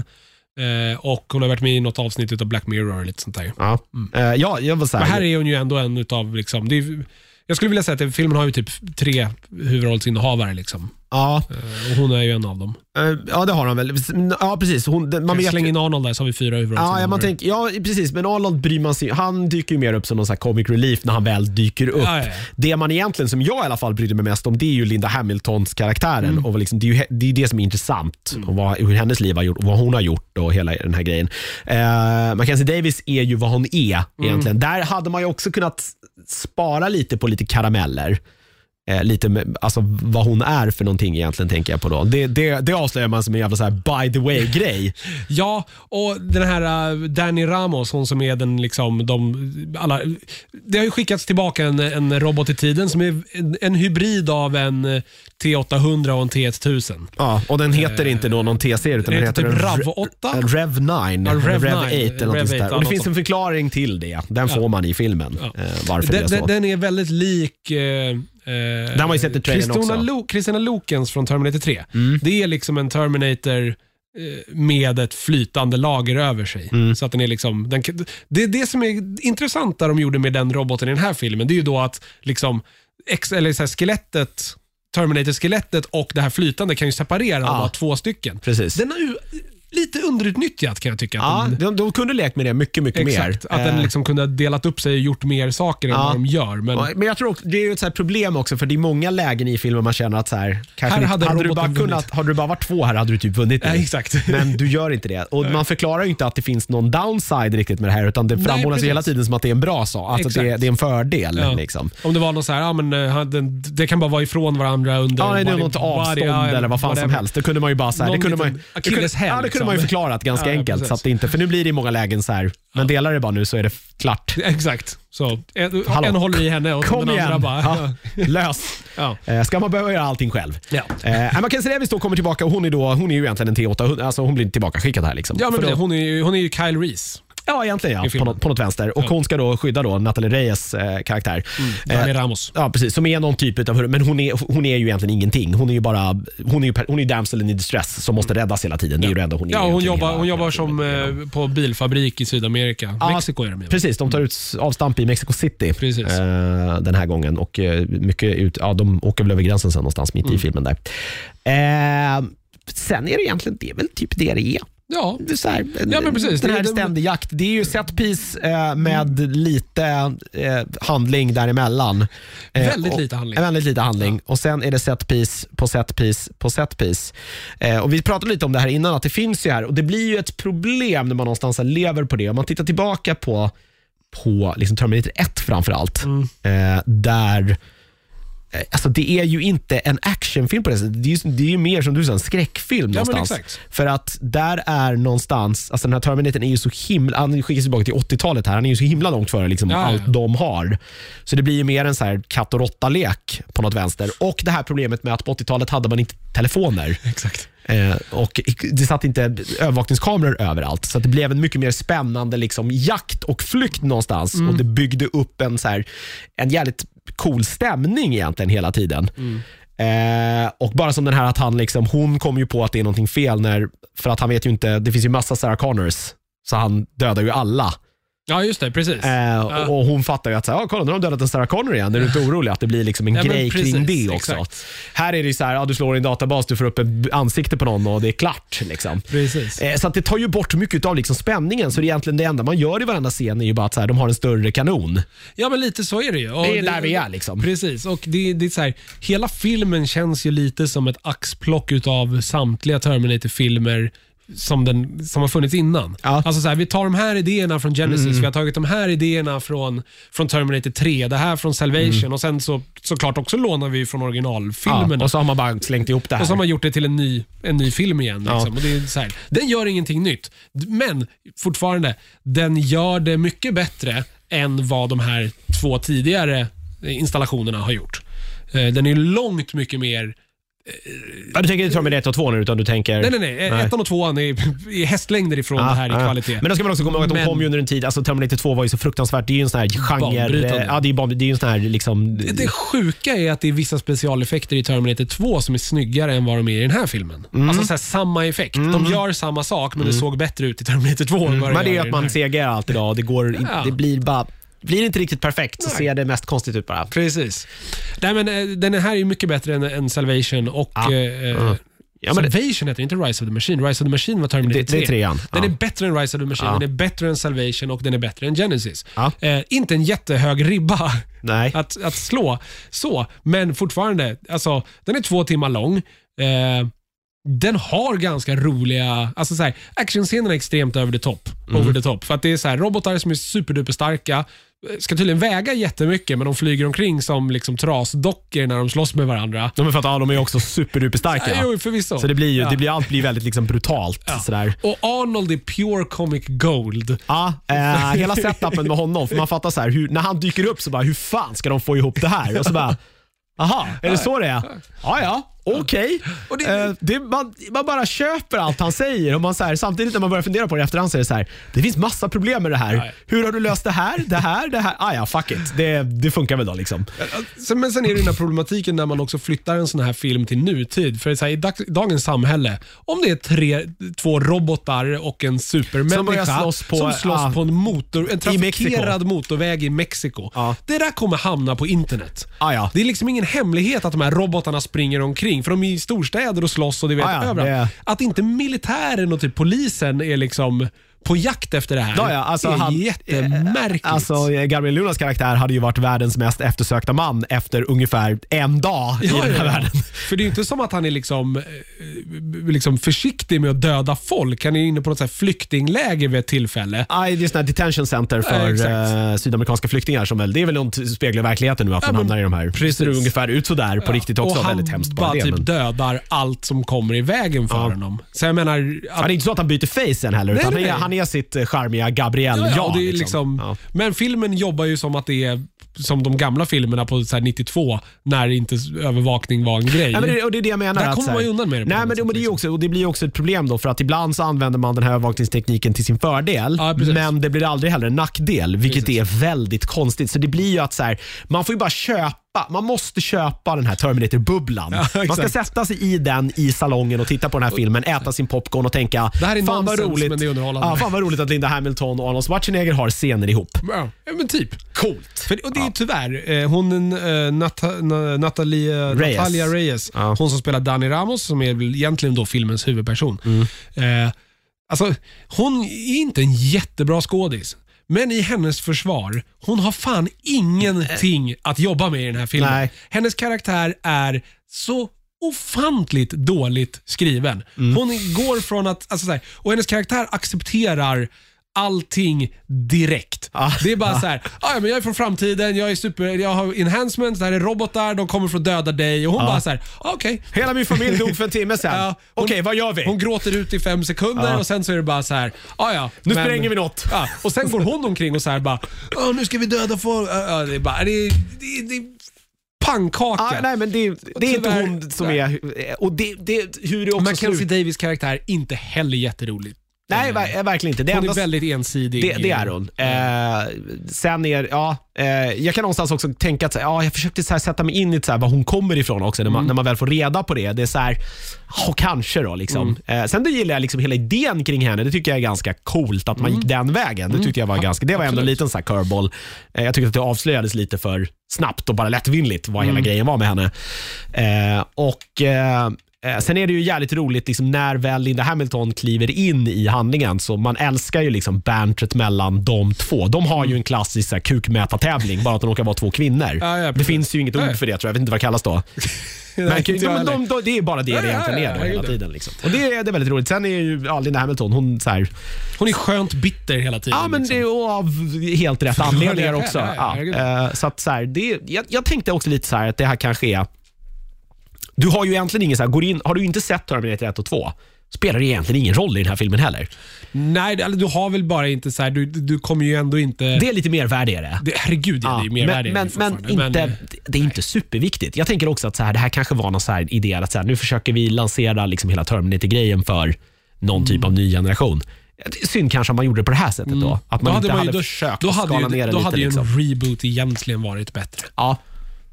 Eh, och hon har varit med i något avsnitt av Black Mirror lite sånt där. Ja, eh, ja jag var så Men här, är hon ju ändå en utav, liksom, är, jag skulle vilja säga att filmen har ju typ tre huvudrollsinnehavare. Liksom. Ja, Eh, Och hon är ju en av dem. eh, ja, det har han väl. Ja, precis. Hon, man vet, Släng in Arnold där så har vi fyra huvudroller. Ja, man tänker, ja, precis. Men Arnold bryr man sig Han dyker ju mer upp som någon här comic relief när han väl dyker upp. Ja, ja. Det man egentligen, som jag i alla fall brydde mig mest om, det är ju Linda Hamiltons karaktären. Mm. Och liksom, det, är ju, det är det som är intressant. Och vad, hur hennes liv har gjort och vad hon har gjort och hela den här grejen. Eh, Mackenzie Davis är ju vad hon är Mm. egentligen. Där hade man ju också kunnat spara lite på lite karameller. Eh, lite alltså vad hon är för någonting egentligen tänker jag på då. Det, det, det avslöjar man som en jävla så här by the way-grej. [LAUGHS] Ja, och den här uh, Danny Ramos, hon som är den liksom, de, alla, det har ju skickats tillbaka en, en robot i tiden som är en, en hybrid av en eh, T800 och en T1000. Ja, och den heter inte då någon T-serie utan den heter typ RAV Re- 8? en Rev 9. Ja, eller Rev Rev 9, 8 eller något sånt där. 8, Och det finns en förklaring till det. Den får man i filmen. Ja. Eh, varför det är Den, så. den, den är väldigt lik... Eh, Den har man ju sett i trailern Kristina, också. Mm. Lo, Kristina Lokens från Terminator 3. Det är liksom en Terminator eh, med ett flytande lager över sig. Mm. Så att den är liksom, den, det är det som är intressant där de gjorde med den roboten i den här filmen. Det är ju då att liksom, ex, eller så här, skelettet, Terminator-skelettet och det här flytande kan ju separera och Ja. vara två stycken. Precis. Den lite underutnyttjat kan jag tycka. ja, den, de, de kunde lekt med det mycket, mycket exakt, mer. att den Eh, liksom kunde ha delat upp sig och gjort mer saker än Ja. vad de gör. Men, Ja, Men jag tror också, det är ju ett så här problem också för det är många lägen i filmen man känner att så här, kanske Här inte- hade du bara kunnat, hade du bara varit två här hade du typ vunnit. Ja, exakt. Men du gör inte det. Och man förklarar ju inte att det finns någon downside riktigt med det här utan det framhålls ju precis. hela tiden som att det är en bra sak. Alltså att det, är- Exakt. det är en fördel. Ja. Liksom. Om det var något så här, ja, men, eh, han- den- det kan bara vara ifrån varandra under... Ja, nej, det är body- något avstånd ja, eller vad fan som whatever. helst. Det kunde man ju bara här, det Någon kunde man, liten det kunde, akilleshäl, ja, det kunde liksom. man ju förklarat ganska Ja, enkelt. Så att det inte, för nu blir det i många lägen så här, men delar det bara nu så är det klart. [LAUGHS] Exakt. Så en, Hallå. en håller i henne och Kom den andra igen! bara... Ja, [LAUGHS] lös! Ja. Eh, Ska man behöva göra allting själv? Ja. Eh, Mackenzie Davis då kommer tillbaka och hon är, då, hon är ju egentligen en T800, alltså hon blir tillbaka skickad här. Liksom. Ja, men då- hon, är ju, hon är ju Kyle Reese. Ja, egentligen ja, i på något, på något vänster. Och hon ska då skydda då Natalie Reyes eh, karaktär. Danny Eh, Ramos. Ja, precis. Som är någon typ av men hon är, hon är ju egentligen ingenting. Hon är ju bara, hon är ju, hon är ju damsel in distress som måste räddas hela tiden. Det är ju det enda hon är. Ja, hon jobbar, hela- hon jobbar som eh, på bilfabrik i Sydamerika. Ja, Mexiko är de ju. Precis, de tar ut avstamp i Mexico City Precis. eh, den här gången. Och eh, mycket ut, ja, De åker väl över gränsen sen någonstans mitt i Mm. filmen. där. Eh, sen är det egentligen, det är väl typ det det är. Ja, Det är så här, Ja, men precis. Den här det- ständig jakt. Det är ju set piece eh, med lite eh, handling däremellan. Eh, Väldigt och- lite handling. Väldigt lite handling. Och Sen är det set piece på set piece på set piece. Eh, och vi pratade lite om det här innan, att det finns ju här och det blir ju ett problem när man någonstans lever på det. Om man tittar tillbaka på, på liksom Terminator 1 framför allt, Mm. eh, där Alltså det är ju inte en actionfilm på det sättet. Det är ju, det är ju mer som du sa, en skräckfilm Ja, någonstans. För att där är någonstans, alltså den här Terminatorn är ju så himla, han skickas tillbaka till 80-talet här, han är ju så himla långt före liksom Ja, ja, allt de har. Så det blir ju mer en så här katt och råtta-lek på något vänster. Och det här problemet med att på 80-talet hade man inte telefoner. [LAUGHS] exakt. Eh, och det satt inte övervakningskameror överallt. Så det blev en mycket mer spännande liksom, jakt och flykt någonstans. Mm. Och Det byggde upp en, så här, en jävligt cool stämning egentligen hela tiden. Mm. Eh, och bara som den här att han liksom, hon kom ju på att det är någonting fel när, för att han vet ju inte, det finns ju massa Sarah Connors. Så han dödar ju alla. Ja, just det. Precis. Eh, och hon fattar ju att så här, ja, kolla nu har de dödat en Sarah Connor igen. Är du inte orolig att det blir liksom en Ja, men grej kring precis, det också? exakt. Här är det ju så här, ja, du slår i en databas, du får upp ett ansikte på någon och det är klart. Liksom. Precis. Eh, Så att det tar ju bort mycket av liksom spänningen. Så det är egentligen det enda man gör i varenda scen är ju bara att så här, de har en större kanon. Ja, men lite så är det ju. Och Det är där vi är liksom. Precis, och det, det är så här, hela filmen känns ju lite som ett axplock utav samtliga Terminator-filmer som, den, som har funnits innan. Ja. Mm. Alltså så här, vi tar de här idéerna från Genesis, vi har tagit de här idéerna från, från Terminator 3, det här från Salvation och sen så såklart också lånar vi från Ja, originalfilmerna. och så har man bara slängt ihop det här. Och så har man gjort det till en ny, en ny film igen. Ja. Liksom. Och det är så här, den gör ingenting nytt, men fortfarande, den gör det mycket bättre än vad de här två tidigare installationerna har gjort. Eh, Den är långt mycket mer... ja, du tänker inte Terminator 2 nu, utan du tänker... Nej, nej, nej. Ettan och tvåan är, är hästlängder ifrån det här i kvalitet. Men då ska man också komma ihåg att de Men- kom ju under en tid, alltså Terminator 2 var ju så fruktansvärt, det är ju en sån här genre, Banbrytande. eh, ja det är ju ban- det är ju en sån här liksom... Det sjuka är att det är vissa specialeffekter i Terminator 2 som är snyggare än vad de är i den här filmen. Mm. Alltså så här, samma effekt. De gör samma sak, men det såg bättre ut i Terminator 2 än vad Men det är ju gör i att den man här. segar allt idag och det går, Ja. det blir bara blir det inte riktigt perfekt så Nej. ser det mest konstigt ut bara. Precis. Nej, men, eh, den här är mycket bättre än, än Salvation och Ja. eh, Mm. Ja, men Salvation heter inte Rise of the Machine. Rise of the Machine var Terminator Det- det är 3. trean. Den Ja. är bättre än Rise of the Machine, Ja. den är bättre än Salvation och den är bättre än Genesis. Ja. Eh, inte en jättehög ribba Nej. [LAUGHS] att, att slå, så, men fortfarande, alltså, den är två timmar lång. Eh, den har ganska roliga, alltså så här, actionscenerna är extremt över the top. Mm. Over the top. För att det är så här, robotar som är superduper starka, ska tydligen väga jättemycket, men de flyger omkring som liksom trasdockor när de slåss med varandra. De är för att ja, de är också superduperstarka. Ja, jo, förvisso. Så det blir ju, Ja. det blir, allt blir väldigt liksom brutalt. Sådär. Och Arnold är pure comic gold. Ja, eh, hela setupen med honom. För man fattar så här, hur, när han dyker upp så bara, hur fan ska de få ihop det här? Och så bara, aha, är det så det är? Ja, ja. Okej. Det- Eh, det, man, man bara köper allt han säger. Och man så här, samtidigt när man börjar fundera på det i efterhand så är det så här, det finns massa problem med det här. Nej. Hur har du löst det här? Det här? Det här? Ah, ja, fuck it. Det, det funkar väl då liksom. Sen, men sen är det den här problematiken när man också flyttar en sån här film till nutid. För så här, i dag, dagens samhälle, om det är tre, två robotar och en supermänniska Som börjar slåss på- som slåss ja. på en, motor, en trafikerad motorväg i Mexiko. Ja. Det där kommer hamna på internet. Ah, ja. Det är liksom ingen hemlighet att de här robotarna springer omkring, för de är i storstäder och slåss och det vet Ah, ja, överallt. det- Att inte militären och typ polisen är liksom på jakt efter det här Ja, ja, alltså är han- jättemärkligt. Alltså, Gabriel Lunas karaktär hade ju varit världens mest eftersökta man efter ungefär en dag i Ja, den här ja, världen. För det är inte som att han är liksom, eh, liksom försiktig med att döda folk. Han är inne på något så flyktingläger vid ett tillfälle. Nej, det är sådana detention center för eh, sydamerikanska flyktingar. Som väl, det är väl något speglar verkligheten nu, att man men hamnar i de här. precis. Det ser ungefär ut sådär på riktigt också. och han Väldigt hemskt bara det. typ Men, dödar allt som kommer i vägen för honom. Så jag menar... ja, Att, det är inte så att han byter face sen heller, Nej, utan nej, han, är, nej. är sitt eh, charmiga Gabriel ja, ja, det är liksom, Ja. Men filmen jobbar ju som att det är som de gamla filmerna på så här 92, när inte övervakning var en grej. Ja, men det, och det är det jag menar. Där att kommer så här- man ju undan med det på Nej, något men, det, sätt, men det, är ju liksom. också, och det blir ju också ett problem då för att ibland så använder man den här övervakningstekniken till sin fördel. Ja, precis. men det blir aldrig heller en nackdel, vilket Precis. är väldigt konstigt. Så det blir ju att så här, man får ju bara köpa man måste köpa den här Terminator-bubblan. Ja, man ska sätta sig i den i salongen och titta på den här filmen, äta sin popcorn och tänka Det här är fan vad roligt. men det är underhållande." Ja, fan vad roligt att Linda Hamilton och Arnold Schwarzenegger har scener ihop. Ja, ja, men typ. Coolt. För, och det är ju tyvärr, eh, hon eh, Nata, na, Natalia, Reyes. Natalia Reyes, Ja. hon som spelar Dani Ramos, som är egentligen då filmens huvudperson. Eh, alltså, hon är inte en jättebra skådis. Men i hennes försvar, hon har fan ingenting att jobba med i den här filmen. Nej. Hennes karaktär är så ofantligt dåligt skriven. Mm. Hon går från att, alltså så här, och hennes karaktär accepterar allting direkt. Ah. Det är bara så här, "Ah, ja, men jag är från framtiden, jag är super, jag har enhancements, det här är robotar, de kommer för att döda dig. Och hon bara så här, ah, okej. Hela min familj dog för en timme sedan. [LAUGHS] Ja, Okej, vad gör vi? Hon gråter ut i fem sekunder Ja. och sen så är det bara så här, ah, ja. nu men- spränger vi något. [LAUGHS] Ja, och sen går hon omkring och så här bara, "Ah, nu ska vi döda folk. Ja, det är bara, det är, det är, det är pannkaka. Ah, nej, men det, det är inte hon som är... Och det, det, hur det också Mackenzie slutar. Davis karaktär inte heller jätterolig. Nej, ver- verkligen inte. Det, Hon är väldigt ensidig. det, det är hon. Eh, sen är, ja, eh, jag kan någonstans också tänka att ja, jag försökte så här, sätta mig in i så här, var hon kommer ifrån också, när man, när man väl får reda på det. Det är så här, ja, kanske då. Liksom. Eh, sen då gillar jag liksom hela idén kring henne. Det tycker jag är ganska coolt att man gick den vägen. Det tyckte jag var ganska, det var ändå en liten så här curveball. Eh, jag tyckte att det avslöjades lite för snabbt och bara lättvindigt vad hela grejen var med henne. Eh, och eh, Eh, Sen är det ju jävligt roligt liksom, när väl Linda Hamilton kliver in i handlingen. Så Man älskar ju liksom bantret mellan de två. De har ju en klassisk så här, kukmätartävling, bara att de råkar vara två kvinnor. Ja, ja, det finns ju inget ord för det, tror jag. jag vet inte vad det kallas då. [LAUGHS] Men, Nej, de, de, de, de, det är bara det Ja, det ja, egentligen ja, är då, ja, hela tiden. Liksom. Och det, är- det är väldigt roligt. Sen är ju ja, Linda Hamilton, hon så här, Hon är skönt bitter hela tiden. Ja, men liksom. det är av helt rätt [LAUGHS] anledningar Ja, också. ja, ja, Ja, herregud. eh, så att så här, det, jag, jag tänkte också lite så här att det här kanske är... Du har ju egentligen ingen så här, går in, har du inte sett Terminator 1 och 2 spelar det egentligen ingen roll i den här filmen heller. Nej, eller du har väl bara inte så här, du, du kommer ju ändå inte... Det är lite mervärde är det. herregud, ja, det är ju men, mervärde i det men, men, inte, eh, det är inte superviktigt. Jag tänker också att så här, det här kanske var någon så här idé att så här, nu försöker vi lansera liksom hela Terminator-grejen för någon typ Mm. av ny generation. Synd kanske om man gjorde det på det här sättet då. Att man då inte man hade då, försökt då hade skala ju, ner det Då lite. hade ju liksom. en reboot egentligen varit bättre. Ja,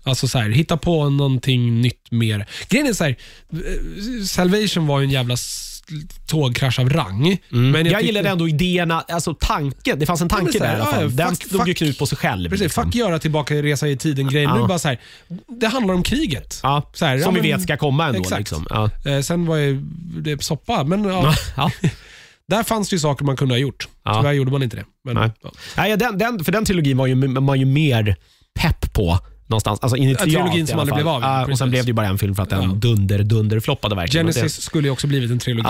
Alltså så här, hitta på någonting nytt mer. Grejen är så här, eh, Salvation var ju en jävla tågkrasch av rang. Men jag, tyckte- gillade ändå idéerna, alltså tanken. Det fanns en tanke där i alla fall. ja, Den fuck- slog ju knut på sig själv. Precis, liksom. fuck göra tillbaka resa i tiden-grejen. Nu är det bara så här, det handlar om kriget. Ja, Så här, som ja, vi vet ska komma ändå. Exakt. Liksom. Ja. Eh, sen var ju det soppa, men ja, [LAUGHS] Ja. där fanns det ju saker man kunde ha gjort. Ja. Tyvärr gjorde man inte det. Men, Nej. ja. Nej, den, den, för den trilogin var ju man ju mer pepp på någonstans. Alltså initialt trilogin som aldrig blev av, Ja, och sen blev det ju bara en film för att den Ja. dunder, dunder floppade verkligen. Genesis skulle ju också blivit en trilogi.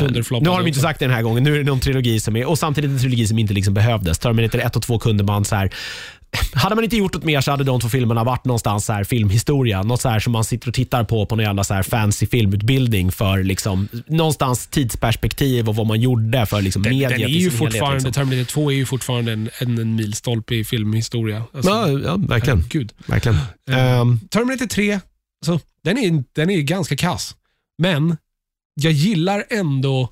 Dunderfloppade Nu har de inte sagt det den här gången. Nu är det någon trilogi som är, och samtidigt en trilogi som inte liksom behövdes. Terminator 1 och 2 kunde man så här, hade man inte gjort något mer så hade de två filmerna varit någonstans så här filmhistoria. Något så här som man sitter och tittar på på någon jävla så här fancy filmutbildning för liksom, någonstans tidsperspektiv och vad man gjorde för liksom Den, mediet den är ju fortfarande, liksom. Terminator 2 är ju fortfarande en, en, en milstolpe i filmhistoria. Alltså, Ja, ja, verkligen. Gud. verkligen. Ehm, Terminator 3, alltså, den, är, den är ganska kass. Men jag gillar ändå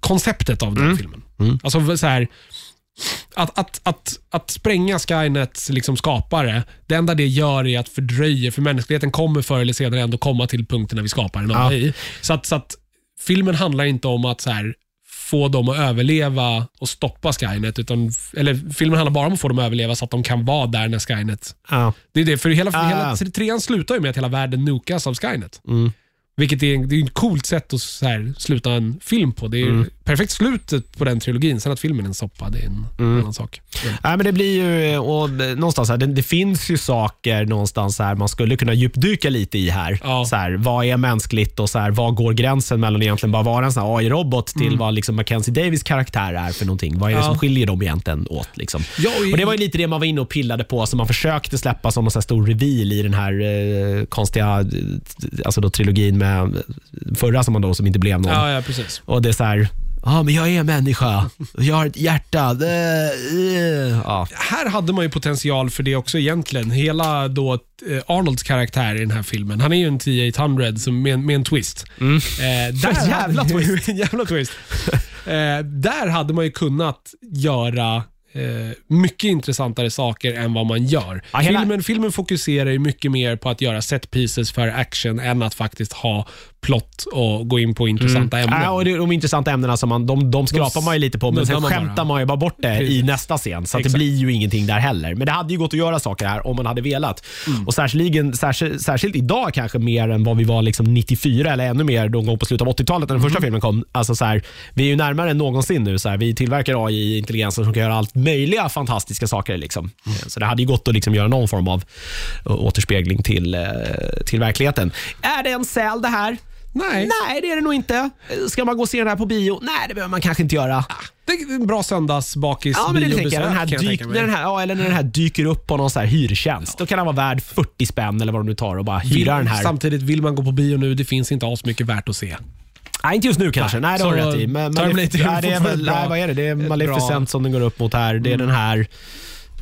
konceptet av den Mm. filmen. Mm. Alltså så här, att, att, att, att spränga Skynets liksom skapare, det enda det gör är att fördröja, för mänskligheten kommer förr eller senare ändå komma till punkten när vi skapar en Ja. AI. Så, att, så att filmen handlar inte om att så här, få dem att överleva och stoppa Skynet, utan, eller filmen handlar bara om att få dem att överleva så att de kan vara där när Skynet ja. det är det, för hela, Ah. hela trean slutar ju med att hela världen nukas av Skynet. Mm. Vilket är, det är ett coolt sätt att så här, sluta en film på. Det är Mm. perfekt slutet på den trilogin. Sen att filmen är en soppa, det är en Mm. annan sak. Men, Nej, men det blir ju, och någonstans här, det, det finns ju saker någonstans här man skulle kunna djupdyka lite i här. Ja. Så här vad är mänskligt och så här, vad går gränsen mellan egentligen bara vara en sån AI-robot till vad liksom Mackenzie Davis karaktär är för någonting. Vad är det Mm. Ja. som skiljer dem egentligen åt? Liksom? Ja, och- och Det var ju lite det man var inne och pillade på, som man försökte släppa som en stor reveal i den här eh, konstiga eh, alltså då, trilogin med eh, förra som, man då, som inte blev någon. ja, ja, precis. Och det är så här, ja men jag är människa, jag har ett hjärta. Eh, eh. Ja. Här hade man ju potential för det också egentligen. Hela då eh, Arnolds karaktär i den här filmen, han är ju en T-800 som med, med en twist. Eh, där [LAUGHS] Jävla twist. [LAUGHS] jävla twist. Eh, där hade man ju kunnat göra mycket intressantare saker än vad man gör. Ja, hela- filmen, filmen fokuserar ju mycket mer på att göra set pieces för action än att faktiskt ha plott och gå in på intressanta ämnen. Ja, och det, de intressanta ämnena som man, de, de skrapar man ju lite på, men sen man skämtar bara. man ju bara bort det i Precis. nästa scen. Så det blir ju ingenting där heller. Men det hade ju gått att göra saker här om man hade velat. Mm. Och särskilt, särskilt, särskilt idag kanske mer än vad vi var liksom 94 eller ännu mer någon gång på slutet av 80-talet när den Mm. första filmen kom. Alltså så här, vi är ju närmare än någonsin nu. Så här, vi tillverkar AI-intelligenser som kan göra allt möjliga fantastiska saker. Liksom. Mm. Så det hade ju gått att liksom göra någon form av å- återspegling till, eh, till verkligheten. Är det en säl det här? Nej, Nej, det är det nog inte. Ska man gå och se den här på bio? Nej, det behöver man kanske inte göra. det är en bra söndagsbakis Ja, men det tänker jag. Den här dyk, när den här, ja, eller när den här dyker upp på någon så här hyrtjänst. Då kan den vara värd 40 spänn eller vad de nu tar och bara hyra Vill, den här. Samtidigt, vill man gå på bio nu, det finns inte alls mycket värt att se. Nej, inte just nu kanske. Nej, det har du rätt i. Men, Terminator nej, det är väl, nej, vad är det? Det är Maleficent bra- som den går upp mot här. Det är den här.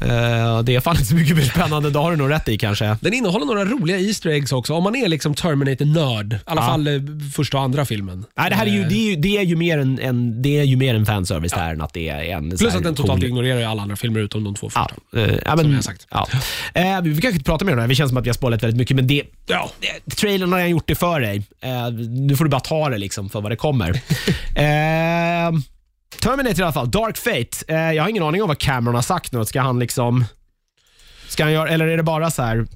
Eh, det är fan inte så mycket mer spännande. Det har du nog rätt i kanske. Den innehåller några roliga Easter eggs också. Om man är liksom Terminator-nörd. I alla Ja. fall eh, första och andra filmen. Nej, det här är ju, Eh, det är ju, det är ju mer en, en, det är ju mer en fanservice där än att det är en Plus att den totalt cool- ignorerar ju alla andra filmer utom de två Ja, första. ja, men, jag har sagt. Ja. Eh, vi kanske inte prata mer om det här. Vi känns som att vi har spoilat väldigt mycket, men det, Ja. det, trailern har redan gjort det för dig. Eh, nu får du bara ta det liksom för vad det kommer. [LAUGHS] Terminator i alla fall, Dark Fate. Eh, jag har ingen aning om vad Cameron har sagt nu. Ska han liksom... Ska han göra, eller är det bara så här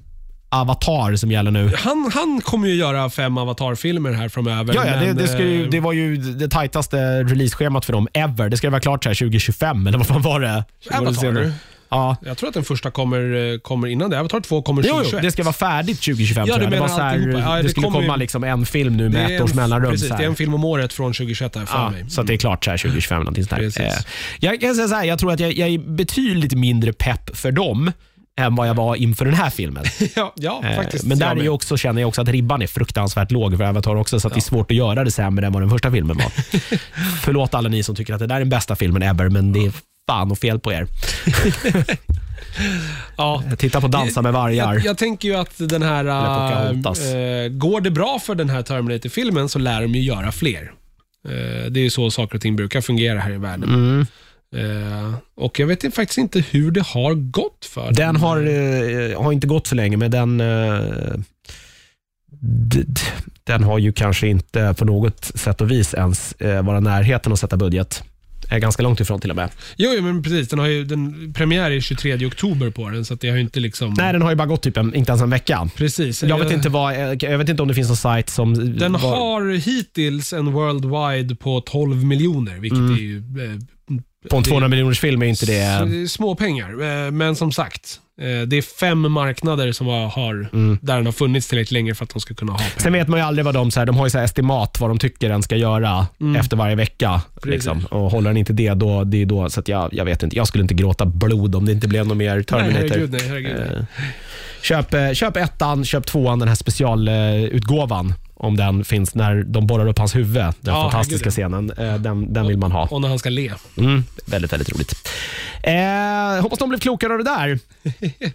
Avatar som gäller nu? Han, han kommer ju göra fem Avatar-filmer här framöver. Ja, ja det, men, det, ska ju, eh, det var ju det tajtaste releaseschemat för dem ever. Det ska vara klart så här 2025, eller vad fan var det? Avatar. Ja. Jag tror att den första kommer, eh, kommer innan det. Avatar 2 kommer Jo, 2021. jo, det ska vara färdigt 2025 Ja, tror jag. Det, var så här. Ja, det, det skulle komma ju- liksom en film nu med ett års mellanrum. Precis, så det är en film om året från 2021 har jag för Ja, mig. så att det är klart så här 2025. Någonting sånt. Eh, jag kan säga så här, jag tror att jag, jag är betydligt mindre pepp för dem än vad jag var inför den här filmen. [LAUGHS] ja, ja Eh, faktiskt. Men där är också, känner jag också att ribban är fruktansvärt låg för Avatar också, så att det är svårt att göra det sämre än vad den första filmen var. [LAUGHS] Förlåt alla ni som tycker att det där är den bästa filmen ever, men det är fan och fel på er. [LAUGHS] ja. Titta på Dansa med vargar. Jag, jag tänker ju att den här... Äh, går det bra för den här Terminator-filmen så lär de ju göra fler. Eh, det är ju så saker och ting brukar fungera här i världen. Mm. Eh, och jag vet faktiskt inte hur det har gått för Den har, eh, har inte gått så länge, men den... D- den har ju kanske inte på något sätt och vis ens eh, vara närheten att sätta budget. Är ganska långt ifrån till och med. Jo, jo, men precis. Den har ju den premiär är 23 oktober på den, så att det har ju inte liksom... Nej, den har ju bara gått typ en, inte ens en vecka. Precis. Jag vet, inte vad, jag vet inte om det finns någon sajt som... Den var, har hittills en worldwide på 12 miljoner, vilket Mm. är ju eh, På en 200 miljoners film är inte det... små pengar. Eh, Men som sagt, det är fem marknader som har, Mm. där den har funnits tillräckligt länge för att de ska kunna ha pengar. Sen vet man ju aldrig vad de, så här, de har ju så estimat vad de tycker den ska göra efter varje vecka. Liksom. Och håller den inte det, då, det är då, så jag, jag vet inte. Jag skulle inte gråta blod om det inte blev något mer Nej, Terminator. herregud, nej, herregud. Eh, köp, eh, köp ettan, köp tvåan, den här specialutgåvan. Om den finns när de borrar upp hans huvud. Den Ja, fantastiska herregud. scenen. Eh, den, den vill man ha. Och när han ska le. Mm, väldigt, väldigt roligt. Eh, hoppas de blev klokare av det där.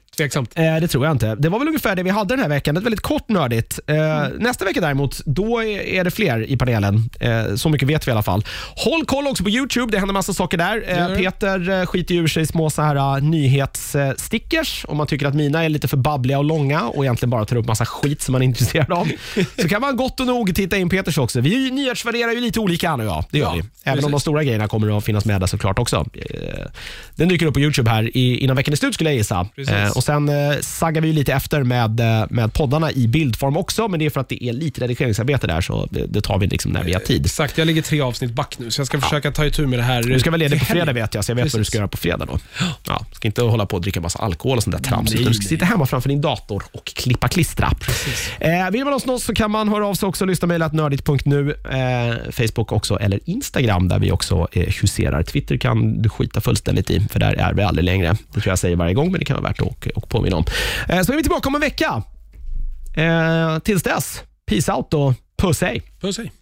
[LAUGHS] Tveksamt. Eh, det tror jag inte. Det var väl ungefär det vi hade den här veckan. Ett väldigt kort nördigt. Eh, Nästa vecka däremot, då är det fler i panelen. Eh, så mycket vet vi i alla fall. Håll koll också på YouTube. Det händer massa saker där. Eh, det. Peter eh, skiter ur sig små så här, uh, nyhetsstickers. Om man tycker att mina är lite för babbliga och långa och egentligen bara tar upp massa skit som man är intresserad av. [LAUGHS] så kan man gott och nog titta in Peters också. Vi nyhetsvärderar ju lite olika han och jag. Det gör Ja, vi. Även om precis. de stora grejerna kommer att finnas med där såklart också. Eh, Den dyker upp på YouTube här i, innan veckan är slut skulle jag gissa. Precis. Eh, och Sen eh, saggar vi lite efter med, eh, med poddarna i bildform också, men det är för att det är lite redigeringsarbete där, så det, det tar vi liksom när vi har tid. Exakt, jag ligger tre avsnitt back nu, så jag ska försöka ta itu med det här. Du ska vara ledig på fredag vet jag, så jag vet vad du Precis. ska göra på fredag då. Ja, ska inte hålla på och dricka massa alkohol och sånt där trams, Nej, utan du ska sitta hemma framför din dator och klippa klistra. Eh, vill man ha oss så kan man höra av sig också, lyssna mejla nördigt.nu, eh, Facebook också, eller Instagram där vi också eh, huserar. Twitter kan du skita fullständigt i, för där är vi aldrig längre. Det tror jag säger varje gång, men det kan vara värt att och påminna om. Eh, så är vi tillbaka om en vecka. Eh, tills dess, peace out och puss hej. Puss hej.